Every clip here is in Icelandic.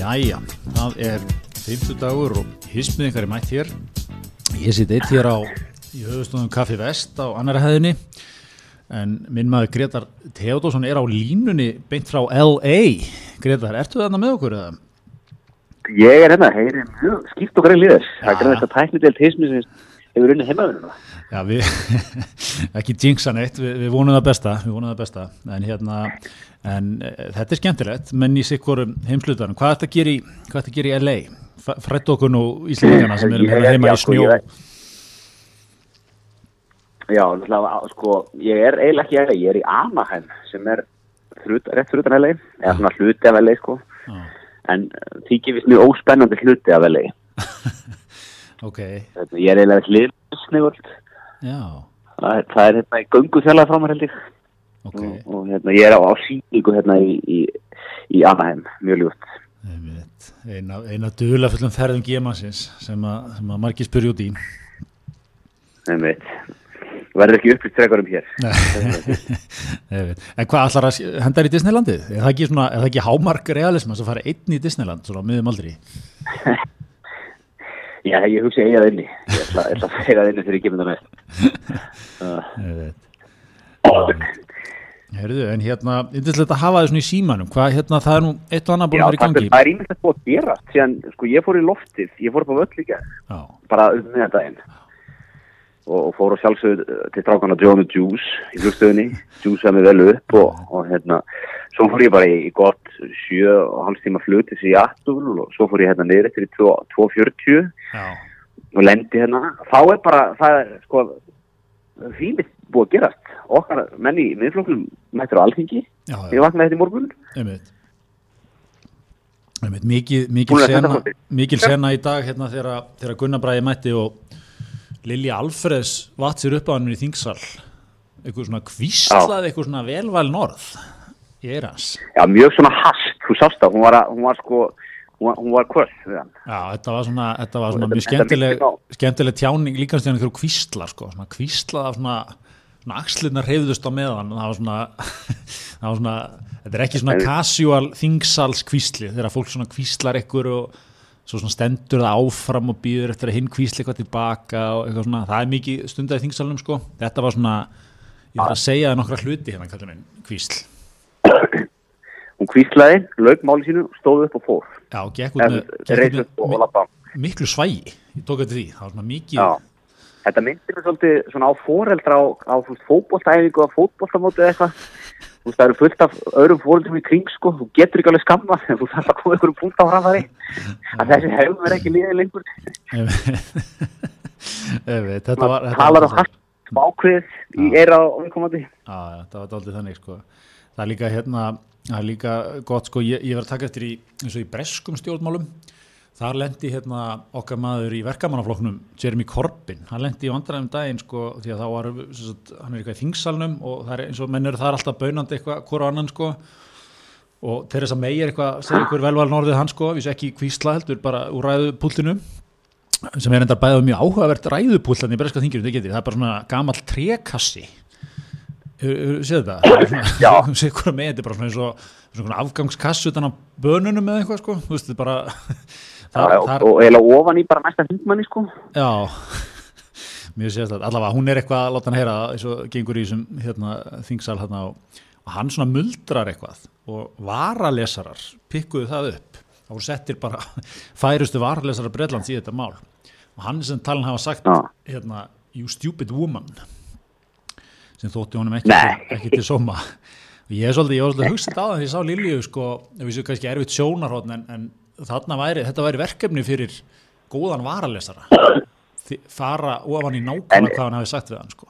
Jæja, það er 50 dagur og hismið ykkar er mætt hér. Ég sitt eitt hér á í höfustofnum Kaffi Vest á annara hæðinni en minn maður Gretar Theodósson er á línunni beint frá LA. Gretar, ertu þarna með okkur eða? Ég er hérna, heyri mjög skipt og grein líðis. Það er greinast að tæknidelt hismisins hefur unnið heimaðunum. Já, við, ekki jinxa neitt, við, við vonum það besta, við vonum það besta, en hérna, en e, þetta er skemmtilegt, menn í sikkur heimslutanum, hvað er þetta að gera í, hvað er þetta að gera í LA? Frætt okkur nú Íslandingana sem erum heima í snjó. Já, sko, ég er eiginlega ekki LA, ég er í Anaheim sem er hlut, rétt hlutan LA, eða svona hluti af LA, sko, Já. en því gefist mjög óspennandi hluti af LA. ok. Ég er eiginlega hliðsnigvöld. Það, það er hérna í gungu þjálað frá mér held ég okay. og, og hérna ég er á, á síningu hérna í, í, í Anaheim, mjög ljútt Eina, eina dula fullum ferðum gemansins sem að, sem að margir spyrja út í Ég veit verður ekki uppbyggt tregarum hér En hvað allar að hendar í Disneylandið? Er það ekki, svona, er það ekki hámark realism að fara einn í Disneyland svona miðum aldrei? Já, ég hugsi eigað inni. Ég ætla, ætla að segja það inni þegar ég kemur það með. Herðu, en hérna, yndislegt að hafa það svona í símanum. Hvað, hérna, það er nú eitt og annað búin að vera í gangi. Já, það er ímest að búið að gera. Síðan, sko, ég fór í loftið, ég fór upp á völl líka, bara um meðan daginn. Og, og fór á sjálfsögð til drákana John og Juice í flugstöðunni. Juice hafði vel upp og, og hérna, svo fór ég bara í, í gott sjö og hálfs tíma flut til Seattle og svo fór ég hérna niður eftir í 2.40 og lendi hérna. Þá er bara, það er sko fínist búið að gerast. Okkar menni í miðflokklum mættur á alþingi, ég vaknaði þetta í morgun. Einmitt, mikið mikil sena, mikil sena í dag hérna þegar Gunnar Bræði mætti og Lilja Alfreds vatt sér upp á hann í þingsal. Eitthvað svona kvíslað, eitthvað svona velvæl norð í eirans Já, mjög svona hast, þú sást það, hún var, hún var sko hún var kvöld Já, þetta var svona, þetta var svona mjög skemmtileg skemmtileg tjáning líkastjáning þegar kvísla sko, svona kvíslað af svona, svona axlirna reyðust á meðan. Það var svona, það var svona þetta er ekki svona casual þingsals kvísli, þegar fólk svona kvíslar ykkur og svo stendur það áfram og býður eftir að hinn kvísli eitthvað tilbaka og eitthvað svona, það er mikið stundar í þingsalunum sko, þetta var svona ég þarf að segja það nokkra hluti hérna kallum einn kvísl. Hún kvíslaði, lög máli sínu stóð upp og fór. Já, gekk út með, með miklu svægi ég tók þetta því, það var svona mikið Já. Þetta myndir mér svolítið svona á foreldra á, á fótbollstæfingu og fótbollstamóti eða eitthvað veist það eru fullt af öðrum fóreldrum í kring sko, þú getur ekki alveg skamma en þú þarf að koma ykkur um punkt á framfæri að þessi hefur verið ekki líðið lengur. Þetta var Talar á hægt ákveð í eira og Já, þetta var aldrei þannig sko. Það er líka hérna, það er líka gott sko, ég, ég var að taka eftir í eins og í breskum stjórnmálum, þar lendi hérna okkar maður í verkamannafloknum Jeremy Corbyn, hann lendi í vandræðum daginn sko, því að þá var sagt, hann er eitthvað í þingsalnum og það er eins og mennur það er alltaf bönandi eitthvað hvora annan sko. Og Theresa May er eitthvað, segir ykkur velval norðið hann sko, við séum ekki kvísla heldur bara úr ræðupúltinu sem er enda bæðið mjög áhugavert ræðupúltan í breska þingjum, það er bara svona gamal trekassi séð þetta séð hvað með þetta er bara svona eins og svona afgangskassu utan á bönunum eða eitthvað sko. Þú veist þetta bara þar, já, þar, og eiginlega ofan í bara næsta hindmanni sko. Já. Mjög þetta allavega hún er eitthvað að láta hann heyra eins og gengur í þessum hérna, þingsal hérna og, hann svona muldrar eitthvað og varalesarar pikkuðu það upp. Og settir bara færustu varalesarar Breitlands í þetta mál. Og hann sem talan hafa sagt hérna you stupid woman sem þótti honum ekki, ekki til soma og ég er svolítið, ég var svolítið að hugsa þetta á það því ég sá Lilju sko, ef við séum kannski erfitt sjónarhótt en, en þarna væri, þetta væri verkefni fyrir góðan varalesara. Fara ofan í nákvæmlega hvað hann hafi sagt við hann sko.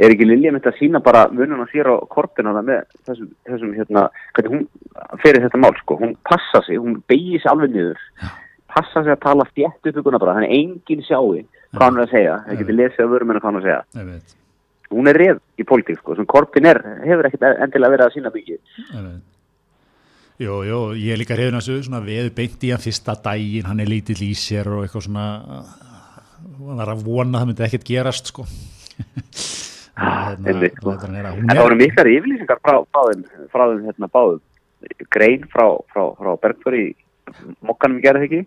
Er ekki Lilja myndi að sína bara vununa sér á korpina það með þessum, þessum hérna, hvernig hún ferir þetta mál sko, hún passa sig, hún beigir sig alveg niður, Já. passa sig að tala stjætt upp ykkurna bara, þannig enginn sjáu hvað hann er að segja, það getur lesið að vörum en hvað hann er að segja. Hún er reyð í pólitík sko, sem Korpin er, hefur ekkert endilega verið að sína byggja Jú, jú, ég er líka reyðun að þessu svona veðu beint í hann fyrsta dægin hann er lítill í sér og eitthvað svona hann var að vona að það myndi ekkert gerast sko. Hérna, sko. en það voru miklar yfirlýsingar frá, frá þeim, frá þeim hérna báðum. Grein frá, frá, frá Bergfjörði mokkanum gerði ekki?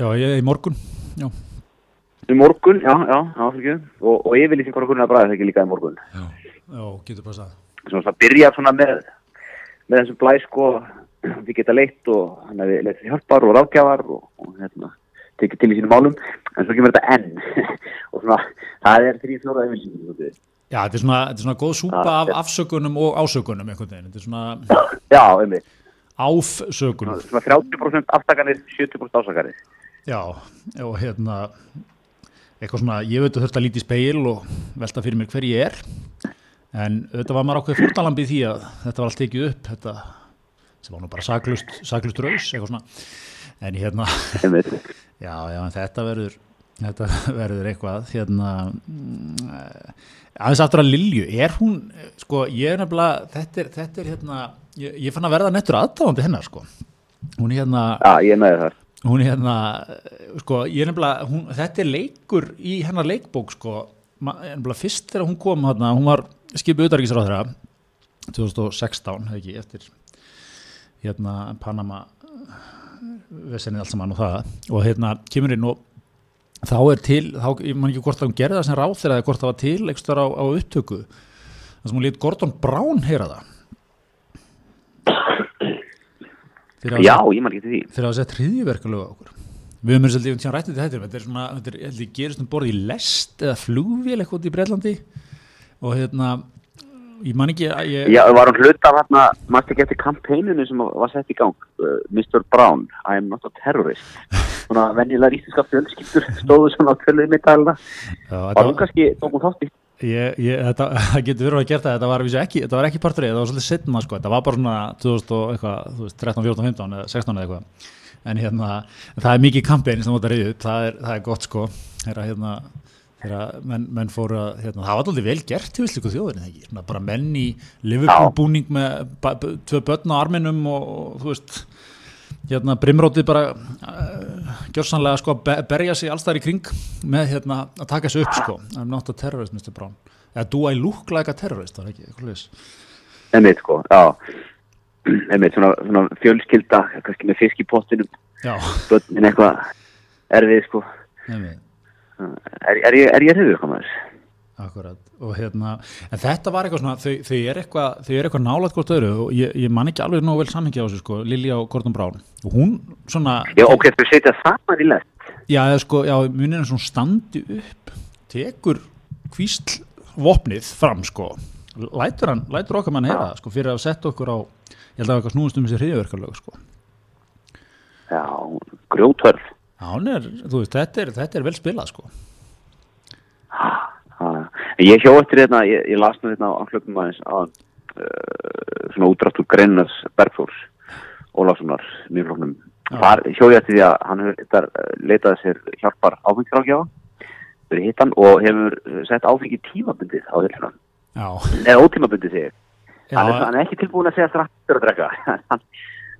Já, ég, í morgun já. í morgun, já, já, já og, og yfirlýsing var að að bræða ekki líka í morgun. Já, já getur passað. Svona það byrjar svona með með þessum blæ við geta leitt og hann hefði leitt hjálpar og ráðgjafar og, og hérna tekið til í sínum málum, en svo kemur þetta enn. Og svona, það er þrý fjóra yfirlýsing Já, þetta er svona, þetta er svona góð súpa af afsökunum og ásökunum einhvern veginn, þetta er svona Já, einmitt. Áfsökunum. Svona 30% aftakanir, 70% ásakanir Já, og hérna eitthvað svona, ég veit að þurft að líti í speil og velta fyrir mér hver ég er. En þetta var maður ákveð fórtalambið því að þetta var allt tekið upp þetta sem var nú bara saklust, saklust raus eitthvað svona. En hérna já, já, en þetta verður þetta verður eitthvað hérna aðeins aftur að Lilju, er hún sko, ég er nefnilega þetta er, þetta er hérna, ég, ég fann að verða nettur aðdáðandi hennar sko. Hún er hérna Já, ég meði það hún er hérna, sko, ég er nefnilega hún, þetta er leikur í hennar leikbók sko, nefnilega fyrst þegar hún kom hérna, hún var skipið auðarriksráð þeirra 2016, hefði ekki, eftir hérna Panama vesenið allt saman og það. Og hérna kemur inn og þá er til, þá, ég man ekki hvort að hún gerði það sem ráð þegar eða hvort það var til eitthvað á, á upptöku. Þannig að hún lítið Gordon Brown heyra það. Já, ég man ekki til því. þegar það sett hriðjverkulegu á okkur. Við höfum eins og tíðan rættið þetta þetta er svona, þetta er, þetta gerist um borð í lest eða flugvél eitthvað í Breitlandi og hérna ég man ekki að ég Já, var hún hlut af hérna, maður ekki eftir kampæninu sem var sett í gang? Uh, Mr. Brown, I am not a terrorist. Svona vennilega íslenska fjölskyldur stóðu svona á tölvið mittæluna og hún kannski tók hún þátt í Ég, ég, þetta, það getur verið að gera það, þetta var ekki, þetta var ekki parturið, þetta var svolítið setna sko, þetta var bara svona 2013, 14, 15 eða 16 eða eitthvað, en hérna, það er mikið kampæni sem þetta reyði upp, það er, það er gott sko, hérna, þegar menn, menn fóru að, hérna, það var alltaf vel gert það ekki, svona bara menn í liverpoolbúning með tvö börn á arminum og, og þú veist, hérna Brimrótið bara uh, gjörsanlega sko að berja sig allstæðar í kring með hérna að taka þessu upp sko. I'm not a terrorist Mr. Brown. Eða do I look like a terrorist, það er ekki? Eitthvað Emmið sko, já. Emmið, svona, svona fjölskylda kannski með fisk í pottinum. Börnin eitthvað erfið sko. Emmið Er, er ég, er ég eitthvað með þessu? Akkurat, og hérna, en þetta var eitthvað svona, þau, þau er eitthvað, þau er eitthvað nálat hvort öðru og ég, ég man ekki alveg nógu vel samhengi á þessu sko, Lilja og Gordon Brown og hún svona... Já, ok, þú setja saman í lett. Já, sko, já, munir er svona standi upp, tekur kvísl vopnið fram sko, lætur hann, lætur okkar mann heyra sko, fyrir að setja okkur á, ég held að eitthvað snúist um þessi hriðverkarlög sko. Já, grjótörf. Er, þú veist, þetta er, þetta er vel spilað sko. Hæ? Ég hjó eftir hérna, ég, ég las nú hérna á klöpum aðeins að uh, svona útrættur Greinars Bergfórs Óláfssonar nýrfloknum þar hjó ég eftir því að hann hefur leitað sér hjálpar hittan og hefur sett áfengi tímabundið á hilluna. Eða ótímabundið segir hann er, hann er ekki tilbúin að segja strattur að drekka. Hann,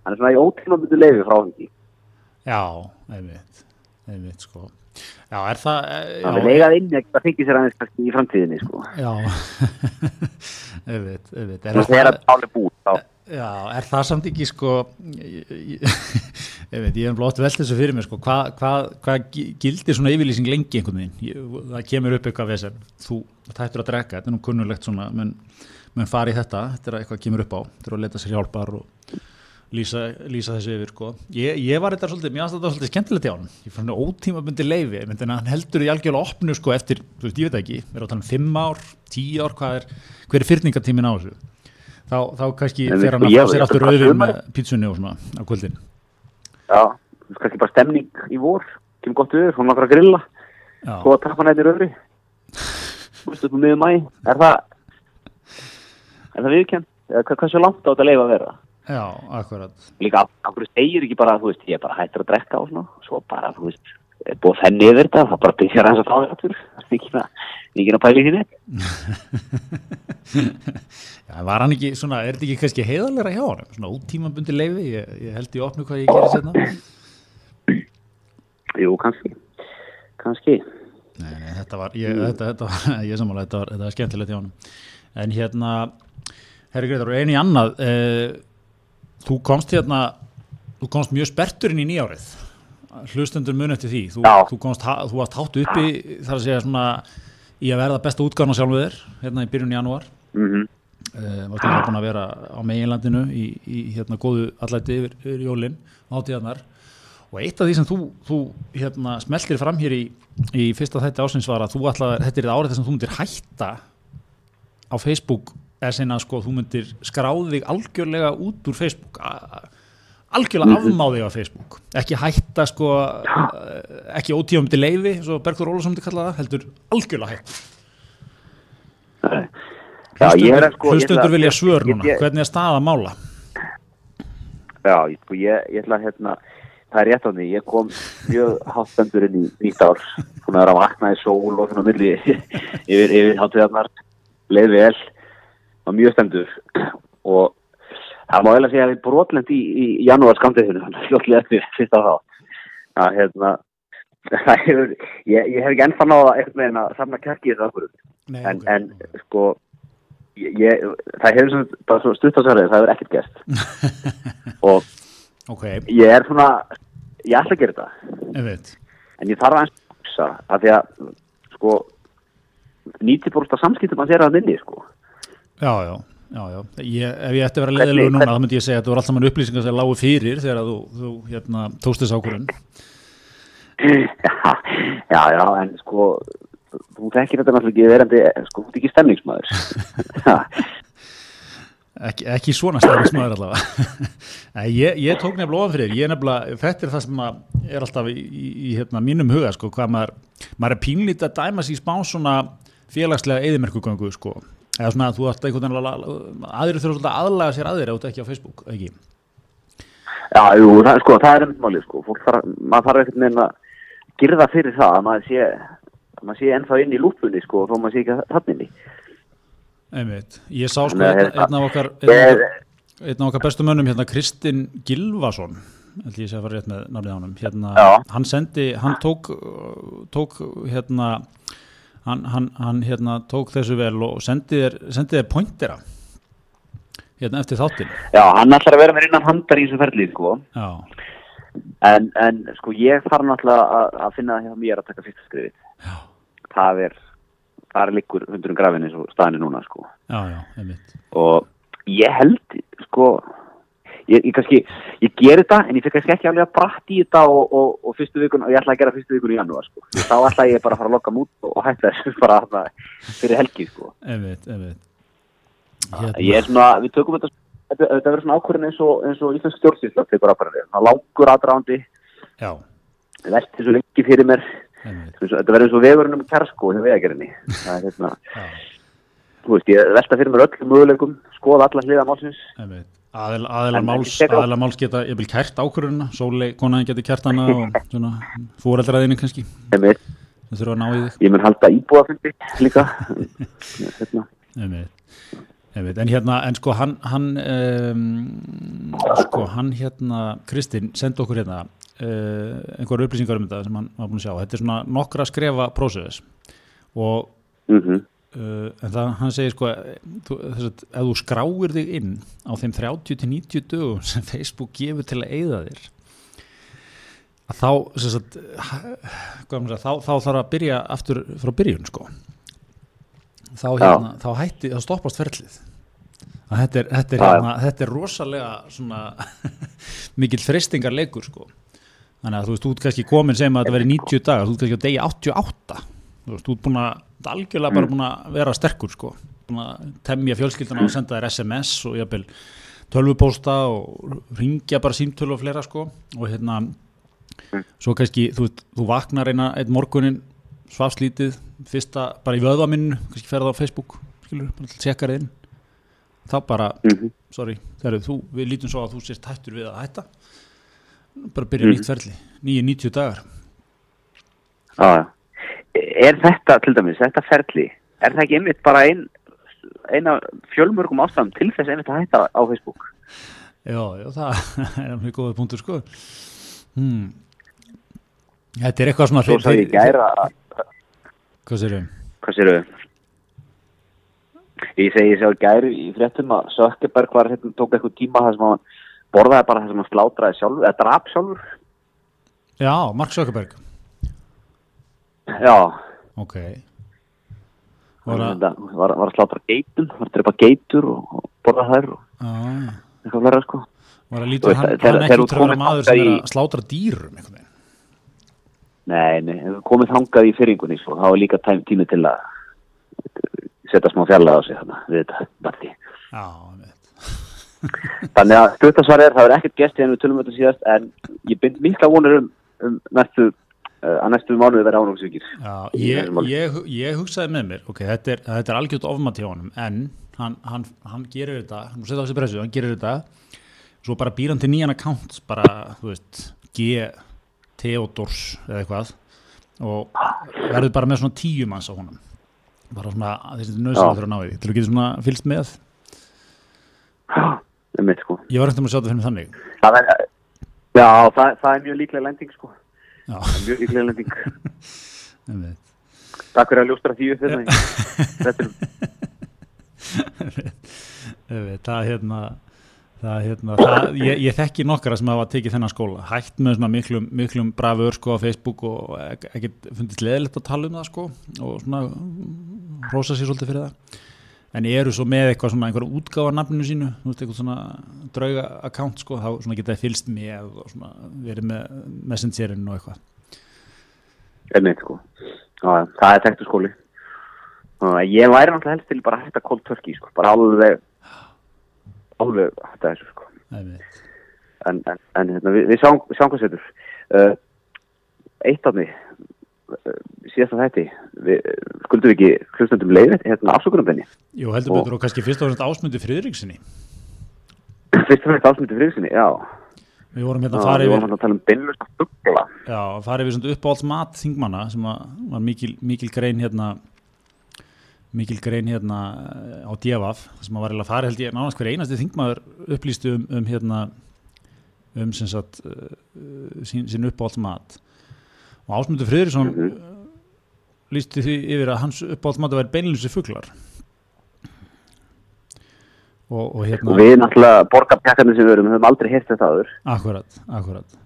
hann er svona í ótímabundið leiði frá áfengi Já, einmitt einmitt sko Já, er það... Það er legað inn að fengja sér aðeins kannski í framtíðinni, sko. Já, ég veit. Er það er að táli búið, þá. Já, er það samt ekki, sko, ég, ég, hef blótt velt þessu fyrir mig, sko, hvað hva, hva gildir svona yfirlýsing lengi einhvern veginn? Það kemur upp eitthvað við sem þú tættur að drekka, þetta er nú kunnulegt svona, menn, menn fari í þetta, þetta er eitthvað kemur upp á, þetta er að leta sér hjálpar og lýsa, lýsa þessu yfir sko. ég, ég var þetta svolítið, mér aðstæða þetta svolítið skemmtilegt hjá hann ég fann það ótímabundi leifi en hann heldur í algjörlega opnu sko, eftir, þú veist, ég veit ekki, við erum að tala um 5 ár 10 ár, hvað er, hver er fyrningatímin á þessu? Þá, þá kannski fer hann að fá sér aftur rauðin með pítsunni og svona á kvöldin. Já, kannski bara stemning í vor. Kemur gott öður, hún langar að grilla. Og að tappa nættir öðru þú veist, upp á miður mæ er það er það viðkjönd? Hvað svo langt á þetta leif að vera? Já, akkurat. Líka, okkur segir ekki bara, þú veist, ég er bara hættur að drekka og svona, svo bara, þú veist, er búið þenni yfir þetta, það bara byrjar hans að fá þér aftur, það er ekki að pæli þínu. Já, var hann ekki, svona, er þetta ekki kannski heiðalega hjá hann, svona ótímabundi leiði, ég, ég held í opnu hvað ég gerir sérna? Jú, kannski, kannski. Nei, nei, þetta var, ég, þetta, þetta var, ég samanlega, þetta var, þetta var skemmtilegt hjá hann, en hérna, herri Gretar, og eini annað, eh, þú komst hérna þú komst mjög sperturinn í nýjárið. Hlustendur mun eftir því. Þú, þú, komst, þú varst hátt uppi þar að segja svona í að verða besta útgáðan sjálf við þér hérna í byrjun januar mm -hmm. uh, varst ekki búin að vera á meginlandinu í, í hérna góðu allæti yfir, yfir jólinn átíðanar og eitt af því sem þú, þú hérna, smeltir fram hér í, í fyrsta þætti ásins var að þú ætlaði, þetta er árið þess að þú myndir hætta á Facebook eða sinna sko þú myndir skráði þig algjörlega út úr Facebook. Algjörlega mhm. afmáði á Facebook. Ekki hætta sko ekki ótífamdi leiði, svo Bergþór Ólarsson kallaða, heldur algjörlega hætt hlustundur sko, vilja svör núna. ég, hvernig er staða mála? Já, sko, ég, ég ætla að hérna, það er rétt á því, ég kom mjög hátstendur inn í nýtt ár svona að vakna í sól og svona milli yfir, yfir hátuðarnar leið vel, var mjög stendur og það má að segja að við brotlend í, í janúar skamdeginu hljóttlega eftir fyrsta þá að hérna hefur, ég, ég hef ekki ennþá náða eitthvað með að samna kærkið það okkur. En, en sko ég, það hefur svona, bara svona stutt á særið það hefur ekkert gæst og okay. ég er svona ég ætla að gera þetta. En ég þarf að eins að að því að sko 90% af samskiptum að þeirra að minni sko já já Já, já, ég, ef ég ætti að vera leðilegu núna þá myndi ég segja að það voru alltaf mann upplýsingar sem lágu fyrir þegar þú, þú hérna, tóst þess ákvörðun. Já, já, en sko þú tekir þetta náttúrulega ekki verandi sko, þú ert ekki stemningsmaður. Ekki, ekki svona stemningsmaður allavega. Ég, ég tók nefnilega ofan fyrir ég er nefnilega, þetta er það sem er alltaf í, í, í hérna, mínum huga sko, hvað maður, maður er pínlítið að dæma sér spá svona félagslega eðimerkugöngu sko eða svona að þú ætti einhvern veginn aðrir þurfa aðlaga sér aðrir át ekki á Facebook, ekki? Já, jú, það, sko, það er einmitt málið sko, þarf, maður þarf ekkert meina að girða fyrir það að maður sé, maður sé ennþá inn í lúpunni sko og þó maður sé ekki það inn í Einmitt, ég sá sko einn, hérna, einn af okkar einn, af okkar bestu mönnum hérna Kristinn Gilvason held ég sé að fara rétt með námið á hann hérna, hann sendi, hann tók tók hérna hann, hann, hann hérna, tók þessu vel og sendið þér pointera hérna eftir þáttin Já, hann ætlar að vera með innan handar í þessu ferlið sko. En, en sko ég þarf náttúrulega að, að finna það hjá mér að taka fyrsta skrifið það er það er líkur hundurinn grafin eins og staðinni núna sko. Já, já, og ég held sko ég, ég kannski, ég ger þetta en ég fyrir kannski ekki alveg að brætt í þetta og, og, og fyrstu vikun, og ég ætla að gera fyrstu vikun í janúar sko, þá ætla ég bara að fara að lokka mút og hætta þessu bara að, fyrir helgi sko. Einmitt, einmitt. Hérna. ég er svona, við tökum þetta þetta, verður svona ákvörðin eins og, og íslensk stjórnsýsla tekur ákvörðin, svona langur aðrándi það velti svo lengi fyrir mér. Þetta verður eins og vegurinn um hjá vegagerinni það er hérna þú veist, ég velta fyrir mér öllum möguleikum skoða alla hliða málsins Aðil, aðilar máls, aðilar máls geta, ég vil kært ákvörðuna, sóli konaðin geti kært hana og svona fóreldraðinu kannski. Það þurfa að ná í þig. Ég mun halda íbúafundi líka. hérna. En hérna, en sko hann, hann, um, sko hann hérna, Kristinn, senda okkur hérna uh, einhverju upplýsingar um þetta sem hann var búin að sjá. Þetta er svona nokkra skrefa prósess og mm -hmm. Uh, en það, hann segir sko þú, þess að ef þú skráir þig inn á þeim 30-90 dögum sem Facebook gefur til að eigða þér að þá að, þá, þá þarf að byrja aftur frá byrjun sko. Þá, hérna, þá hætti, þá stoppast ferlið. Þetta er, þetta er, hérna, þetta er rosalega svona mikil fristingar leikur sko. Þannig að þú veist, ert kannski komin sem að þetta veri 90 dagar, þú ert kannski á degi 88 þú veist, þú ert búin að algjörlega bara mm. búin að vera sterkur sko, búin að temja fjölskylduna og senda þér SMS og jafnvel tölvupósta og ringja bara símtölu og fleira sko og hérna mm. svo kannski þú, þú vaknar eina einn morgunin svafslítið, fyrsta bara í vöðvaminnu, kannski ferða á Facebook skilur, bara til að tjekka það inn þá bara, -hmm. sorry, þegar þú við lítum svo að þú sést hættur við að hætta bara byrja -hmm. nýtt ferli 9-90 dagar aða er þetta til dæmis, þetta ferli er það ekki einmitt bara ein, eina fjölmörgum ástæðum til þess einmitt að hætta á Facebook Já, já það er mjög góða punktur sko hmm. Þetta er eitthvað svona Svo það ég gæra Hvað sér þau? Hvað sér þau? Ég segi ég sjá gæri í fréttum að Sökkeberg var hérna, tók eitthvað tíma þar sem hann borðaði bara það sem hann slátraði sjálfur, eða drap sjálfur. Já, Mark Sökkerberg. Já. Ok. Var að, var, var að slátra geitum, var að drepa geitur og, og borða þær og ah. eitthvað fleira sko. Var að lítur hann, hann ekki út að vera maður sem er að slátra dýrum eitthvað? Nei, nei, ef við komum þangað í fyrringunni svo, þá er líka tæm, tími til að setja smá fjallega á sig þannig við þetta bætti. Já, ég veit. Þannig að stuttasvar er, það er ekkert gest í hennu tölum þetta síðast, en ég bind mikla vonur um, um næstu að næstu mánuði verða ánóksvíkir ég, ég, ég hugsaði með mér ok, þetta er, þetta er algjört ofmat hjá honum en hann, hann, hann gerir þetta hann setja á þessi pressu, hann gerir þetta svo bara býr hann til nýjan account bara, þú veist, G Theodors eða eitthvað og verður bara með svona tíu manns á honum. Bara svona, þessi nöðslega þurfa að ná því. Til að geta svona fylst með? Sko. Ég var eftir að sjá þetta fyrir þannig. Það er, Já, það, það er mjög líklega lending sko mjög ykkurlega lending. Takk fyrir að ljóstra því upp þetta Það hérna það hérna það, ég, ég þekki nokkara sem hafa tekið þennan skóla. Hægt með svona miklum, miklum brafur sko á Facebook og ekkert fundist leðilegt að tala um það sko og svona rosa sér svolítið fyrir það en eru svo með eitthvað svona einhverja útgáða nafninu sínu, þú veist, eitthvað svona drauga account sko, þá svona geta það fylst með og svona verið með messengerinn og eitthvað? Ennveit sko, Já, það er tektu skóli ég væri náttúrulega helst til bara að hætta cold turkey sko, bara alveg alveg hætta þessu sko. En, en, en hérna, við, við sjáum hvað setur. Uh, eitt af mig uh, síðast af þetta skuldum við ekki hlustandum leiðið hérna afsökunarbenni Jú, heldur betur og, og kannski fyrst og fremst ásmundi friðriksinni Fyrst og fremst ásmundi friðriksinni, já. Við vorum hérna að fara yfir Við vorum hérna að tala um beinlust að byggla Já, að fara yfir svona uppáhalds mat þingmanna sem var mikil, mikil grein hérna mikil grein hérna á Djefaf sem var að fara held ég nánast hver einasti þingmaður upplýstu um, um hérna um sem sagt uh, sín, sín uppáhalds mat og Ásmundur Friðriksson mm -hmm. lísti því yfir að hans uppáhalds mat var beinlusi fugglar og, og, hérna, og við náttúrulega borgarpjakkarnir sem við erum, við höfum aldrei hirt þetta aður Akkurat, akkurat.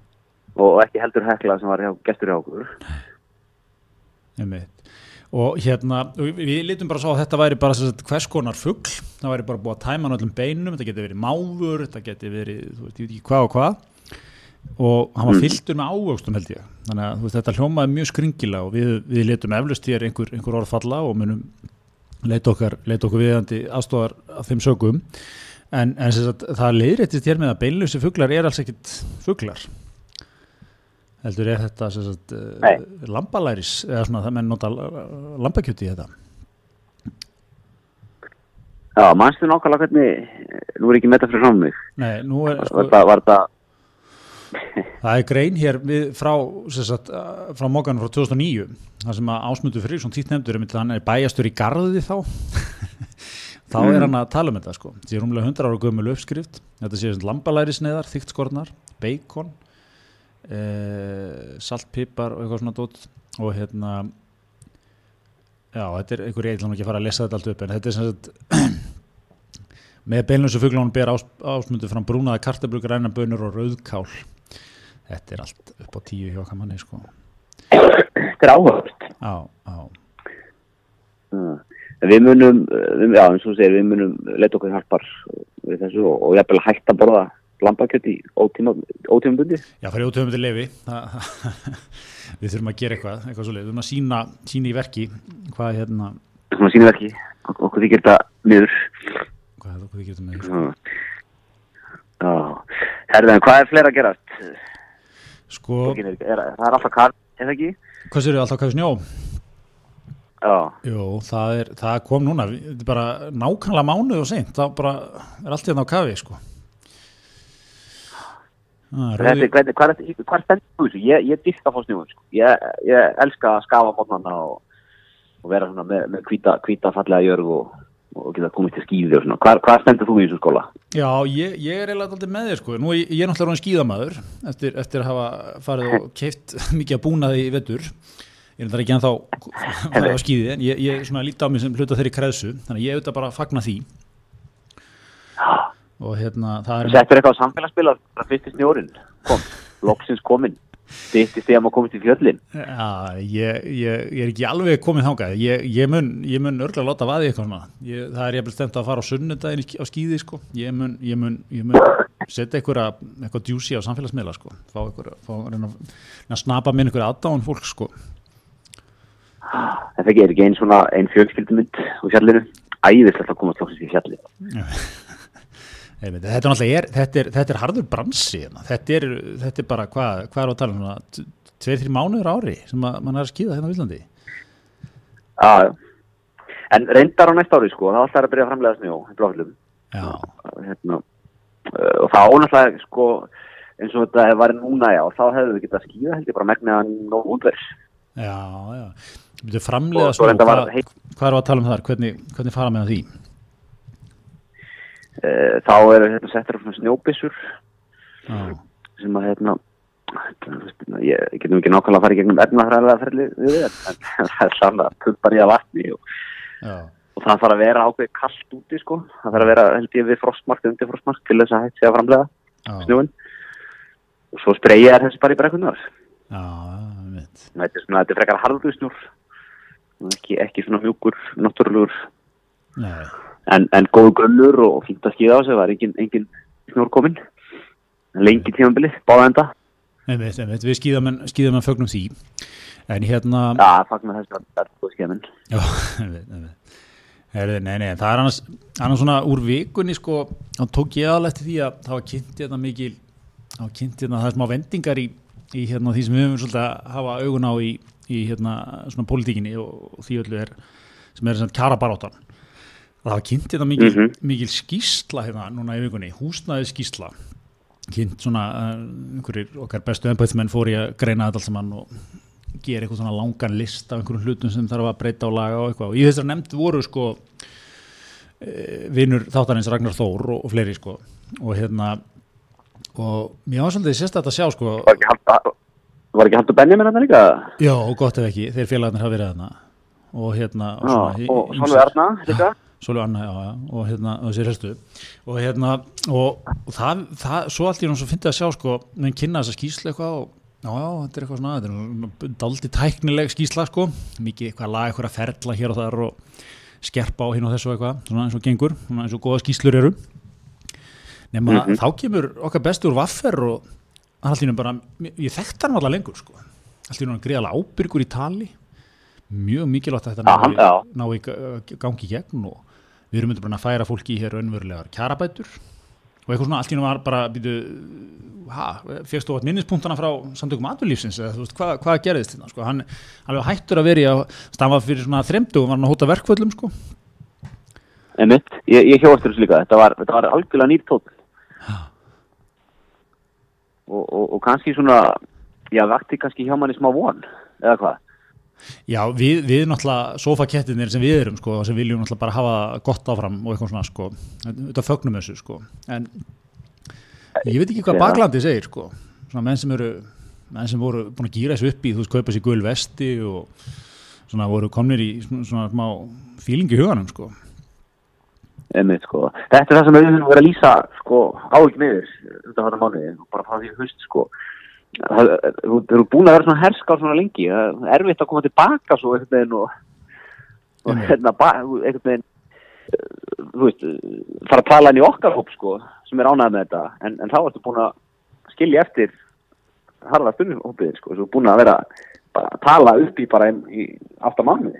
Og ekki heldur hekla sem var hjá, gestur hjá okkur. Og hérna við lítum bara svo að þetta væri bara sagt, hvers konar fuggl, það væri bara búið að tæma náttúrulega beinum, þetta geti verið máfur þetta geti verið, þú veit ekki hvað og hvað og hann var mm. fylltur með ávöxtum held ég, þannig að veist, þetta hljómaði mjög skringila og við, við lítum eflust hér einhver, einhver orðfalla og munum leita okkar, leit okkur viðandi aðstofar af þeim sögum en, en sagt, það leiðrættist hér með að beinlösi fugglar er alls ekkit fugglar heldur er þetta sagt, uh, lambalæris eða svona það menn nota lambakjöti í þetta? Já, mannstu nákvæmlega hvernig nú er ekki með þetta fyrir námið Nei, nú er sko, var þetta Það er grein hér frá, sagt, frá mókanum frá 2009 það sem að ásmundu fyrir svona títt nefndur hann er bæjastur í garði þá þá mm. er hann að tala um þetta sko. það sé rúmlega 100 ára gömul uppskrift þetta sé lambalærisneðar, þyktskornar beikon eh, saltpipar og eitthvað svona dótt og hérna já, þetta er einhver ég ætlum ekki að fara að lesa þetta allt upp en þetta er sem sagt með beinlösu fugglánum ber ás, ásmundu fram brúnaða kartabrug, ræna bönur og rauðkál þetta er allt upp á tíu hjá kamanni sko. Þetta er áhört. Já, já Við munum, já eins og segir, við munum leta okkur hjálpar við þessu og, og jæfnvel hægt að borða lambakjött í ótímum bundi Já, fyrir ótímum bundi lefi við þurfum að gera eitthvað, eitthvað við þurfum að sína, sína í verki hvað er hérna Við þurfum að sína í verki, okkur þykir þetta miður. Hvað er okkur þykir þetta miður? Já, herðan, hvað er fleira að gerast? Sko er, er, Það er alltaf kall, er það ekki? Hvað séu þið alltaf kall snjó? Já. Jú, það, er, það kom núna, þetta er bara nákvæmlega mánuð og seint, það bara er allt hérna á kafi, sko. Ah, Þetta, hvað, hvað, hvað stendur þú þessu? Ég, ég dýrst að fá snjóðum, sko. Ég, ég elska að skafa mótnarna og, og vera svona með, hvita fallega jörg og, og geta komið til skýði og svona. Hvað, hvað stendur þú í þessu skóla? Já, ég, ég er eiginlega alltaf með þér, sko. Nú, ég er náttúrulega skýðamæður eftir, eftir að hafa farið og keift mikið að búnaði í vettur ég er ekki ennþá á skýði en ég, ég líti á mig sem hluta þeirri kreðsu þannig ég auðvitað bara að fagna því og hérna það er Settur eitthvað á samfélagsspil að það fyrst í snjórin kom, loksins kominn stýttist þegar maður komist í fjöllin. Já, ég, ég, ég er ekki alveg komið þángað, ég, ég mun, mun örgulega láta vaði eitthvað svona, ég, það er ég vel stemt að fara á sunnudagin á skýði sko, ég mun, mun, mun setja eitthvað eitthvað djúsi á samfélagsmiðla sko, fá eitthvað, fá reyna að snapa minn eitthvað aðdáðan fólk sko. Þetta er ekki einn svona einn fjölskyldumund úr fjallinu, æðislega að komast loksins í fjalli Já Þetta er þetta er, þetta er harður bransi, hérna. þetta er, þetta er bara, hvað hva er á um, tveir, þrjum mánuður ári sem að, mann er að skýða hérna á Íslandi? Já, en reyndar á næst ári sko, það ætlar að byrja að framlega snjó í blóðflum. Já. Hérna, og það ónáttúrulega sko, eins og þetta var núna já, þá hefðu við getað skýða held ég bara megnaðan og útvers. Já, já, þú framlega snjó, hvað er á tala um þar, hvernig, hvernig fara með því? Eh, þá er þetta settur á snjóbissur ah. sem að hérna ég getum ekki nákvæmlega að fara í gegnum efnafræðilega ferli við en það er saman að pumpar í að vatni og, og það þarf að vera ákveð kallt úti sko, það þarf að vera held ég við frostmark, undir frostmark til þess að hætti að framlega snjóin og svo spreyja er þessi bara í brekkunar þetta er svona, þetta er frekar harðu snjór. Ekki, ekki svona mjúkur, náttúrulegur Nei en, en góð gunnur og fínt að skýða á sig, það var engin, engin snjór komin lengi tímanbili, báða enda. Einmitt, einmitt, Við skýðum að fögnum því. En hérna Já, fagnum þess að það er góð skýðamenn Já, einmitt, einmitt. Nei, nei, nei, það er annars, annars svona úr vikunni sko, þá tók ég aðlægt því að það var kynnt hérna mikil það var kynnt hérna, það er smá vendingar í, í hérna því sem við höfum svolítið að hafa augun á í, í hérna svona politíkinni og, og því öllu er sem er svona kjara baróttan það var kynnt þetta hérna mikil, mm -hmm. mikil skísla hérna núna í vikunni, húsnaði skísla kynnt svona uh, einhverjir okkar bestu ennbæðsmenn fór í að greina þetta alls saman og gera eitthvað svona langan list af einhverjum hlutum sem þarf að breyta og laga og eitthvað. Og í þessar nefnd voru sko uh, e, vinnur þáttanins Ragnar Þór og, og fleiri sko. Og hérna og mér var svolítið sérst að sjá sko Var ekki halda, var ekki halda Benjamin hérna líka? Já, gott ef ekki, þeir félagarnir hafa verið hérna og hérna og, Já, og Sólvi Erna líka Sólu Anna, já, já, og hérna, þessi restu og hérna, og, og það, það, svo allt í náttúrulega finnst það að sjá, sko, menn kynna þessa skýsla eitthvað og, já, já, þetta er eitthvað svona, þetta er daldi tæknileg skýsla, sko, mikið eitthvað lag, eitthvað að ferla hér og þar og skerpa á hinn og þessu eitthvað, svona eins og gengur, svona eins og goða skýslur eru. Nefna, mm -hmm. þá kemur okkar bestur vaffer og allt í náttúrulega bara, ég þekkt hann allar lengur, sko, allt í náttúrulega greiðalega ábyrgur í tali, mjög mikilvægt að þetta ná í gangi gegn og við erum bara að færa fólki í hér önverulegar kjarabætur og eitthvað svona allt í náttúrulega var bara býtu, ha, fegstu átt minnispunktana frá samtökum aðvöldlífsins eða þú veist hvað, hvað gerðist þetta sko, hann alveg hættur að veri að stafa fyrir svona þremdu og var hann að hóta verkvöldum sko. Emitt, ég, ég hjóast þessu líka, þetta var, þetta var algjörlega nýtt tótt og, og, og kannski svona já, vakti kannski hjá manni smá von eða hvað Já, við, við náttúrulega sofakettinir sem við erum sko, sem viljum náttúrulega bara hafa gott áfram og eitthvað svona sko, þetta fögnum þessu sko, en ég veit ekki hvað baklandi segir sko, svona menn sem eru, menn sem voru búin að gýra þessu upp í, þú veist, kaupa sér gull vesti og svona voru komnir í svona smá fílingi huganum sko. Einmitt, sko. Þetta er það sem við höfum verið að lýsa sko ávík meður þetta var það mánuði, bara frá því höst sko þú eru búin að vera svona herska á svona lengi, það er erfitt að koma tilbaka svo einhvern veginn og, og hérna, einhvern veginn þú veist, fara að tala inn í okkar hóp sko, sem er ánægð með þetta. En, en þá ertu búin að skilja eftir harða stundum hópið sko, þú er búin að vera að tala upp í bara í aftamannu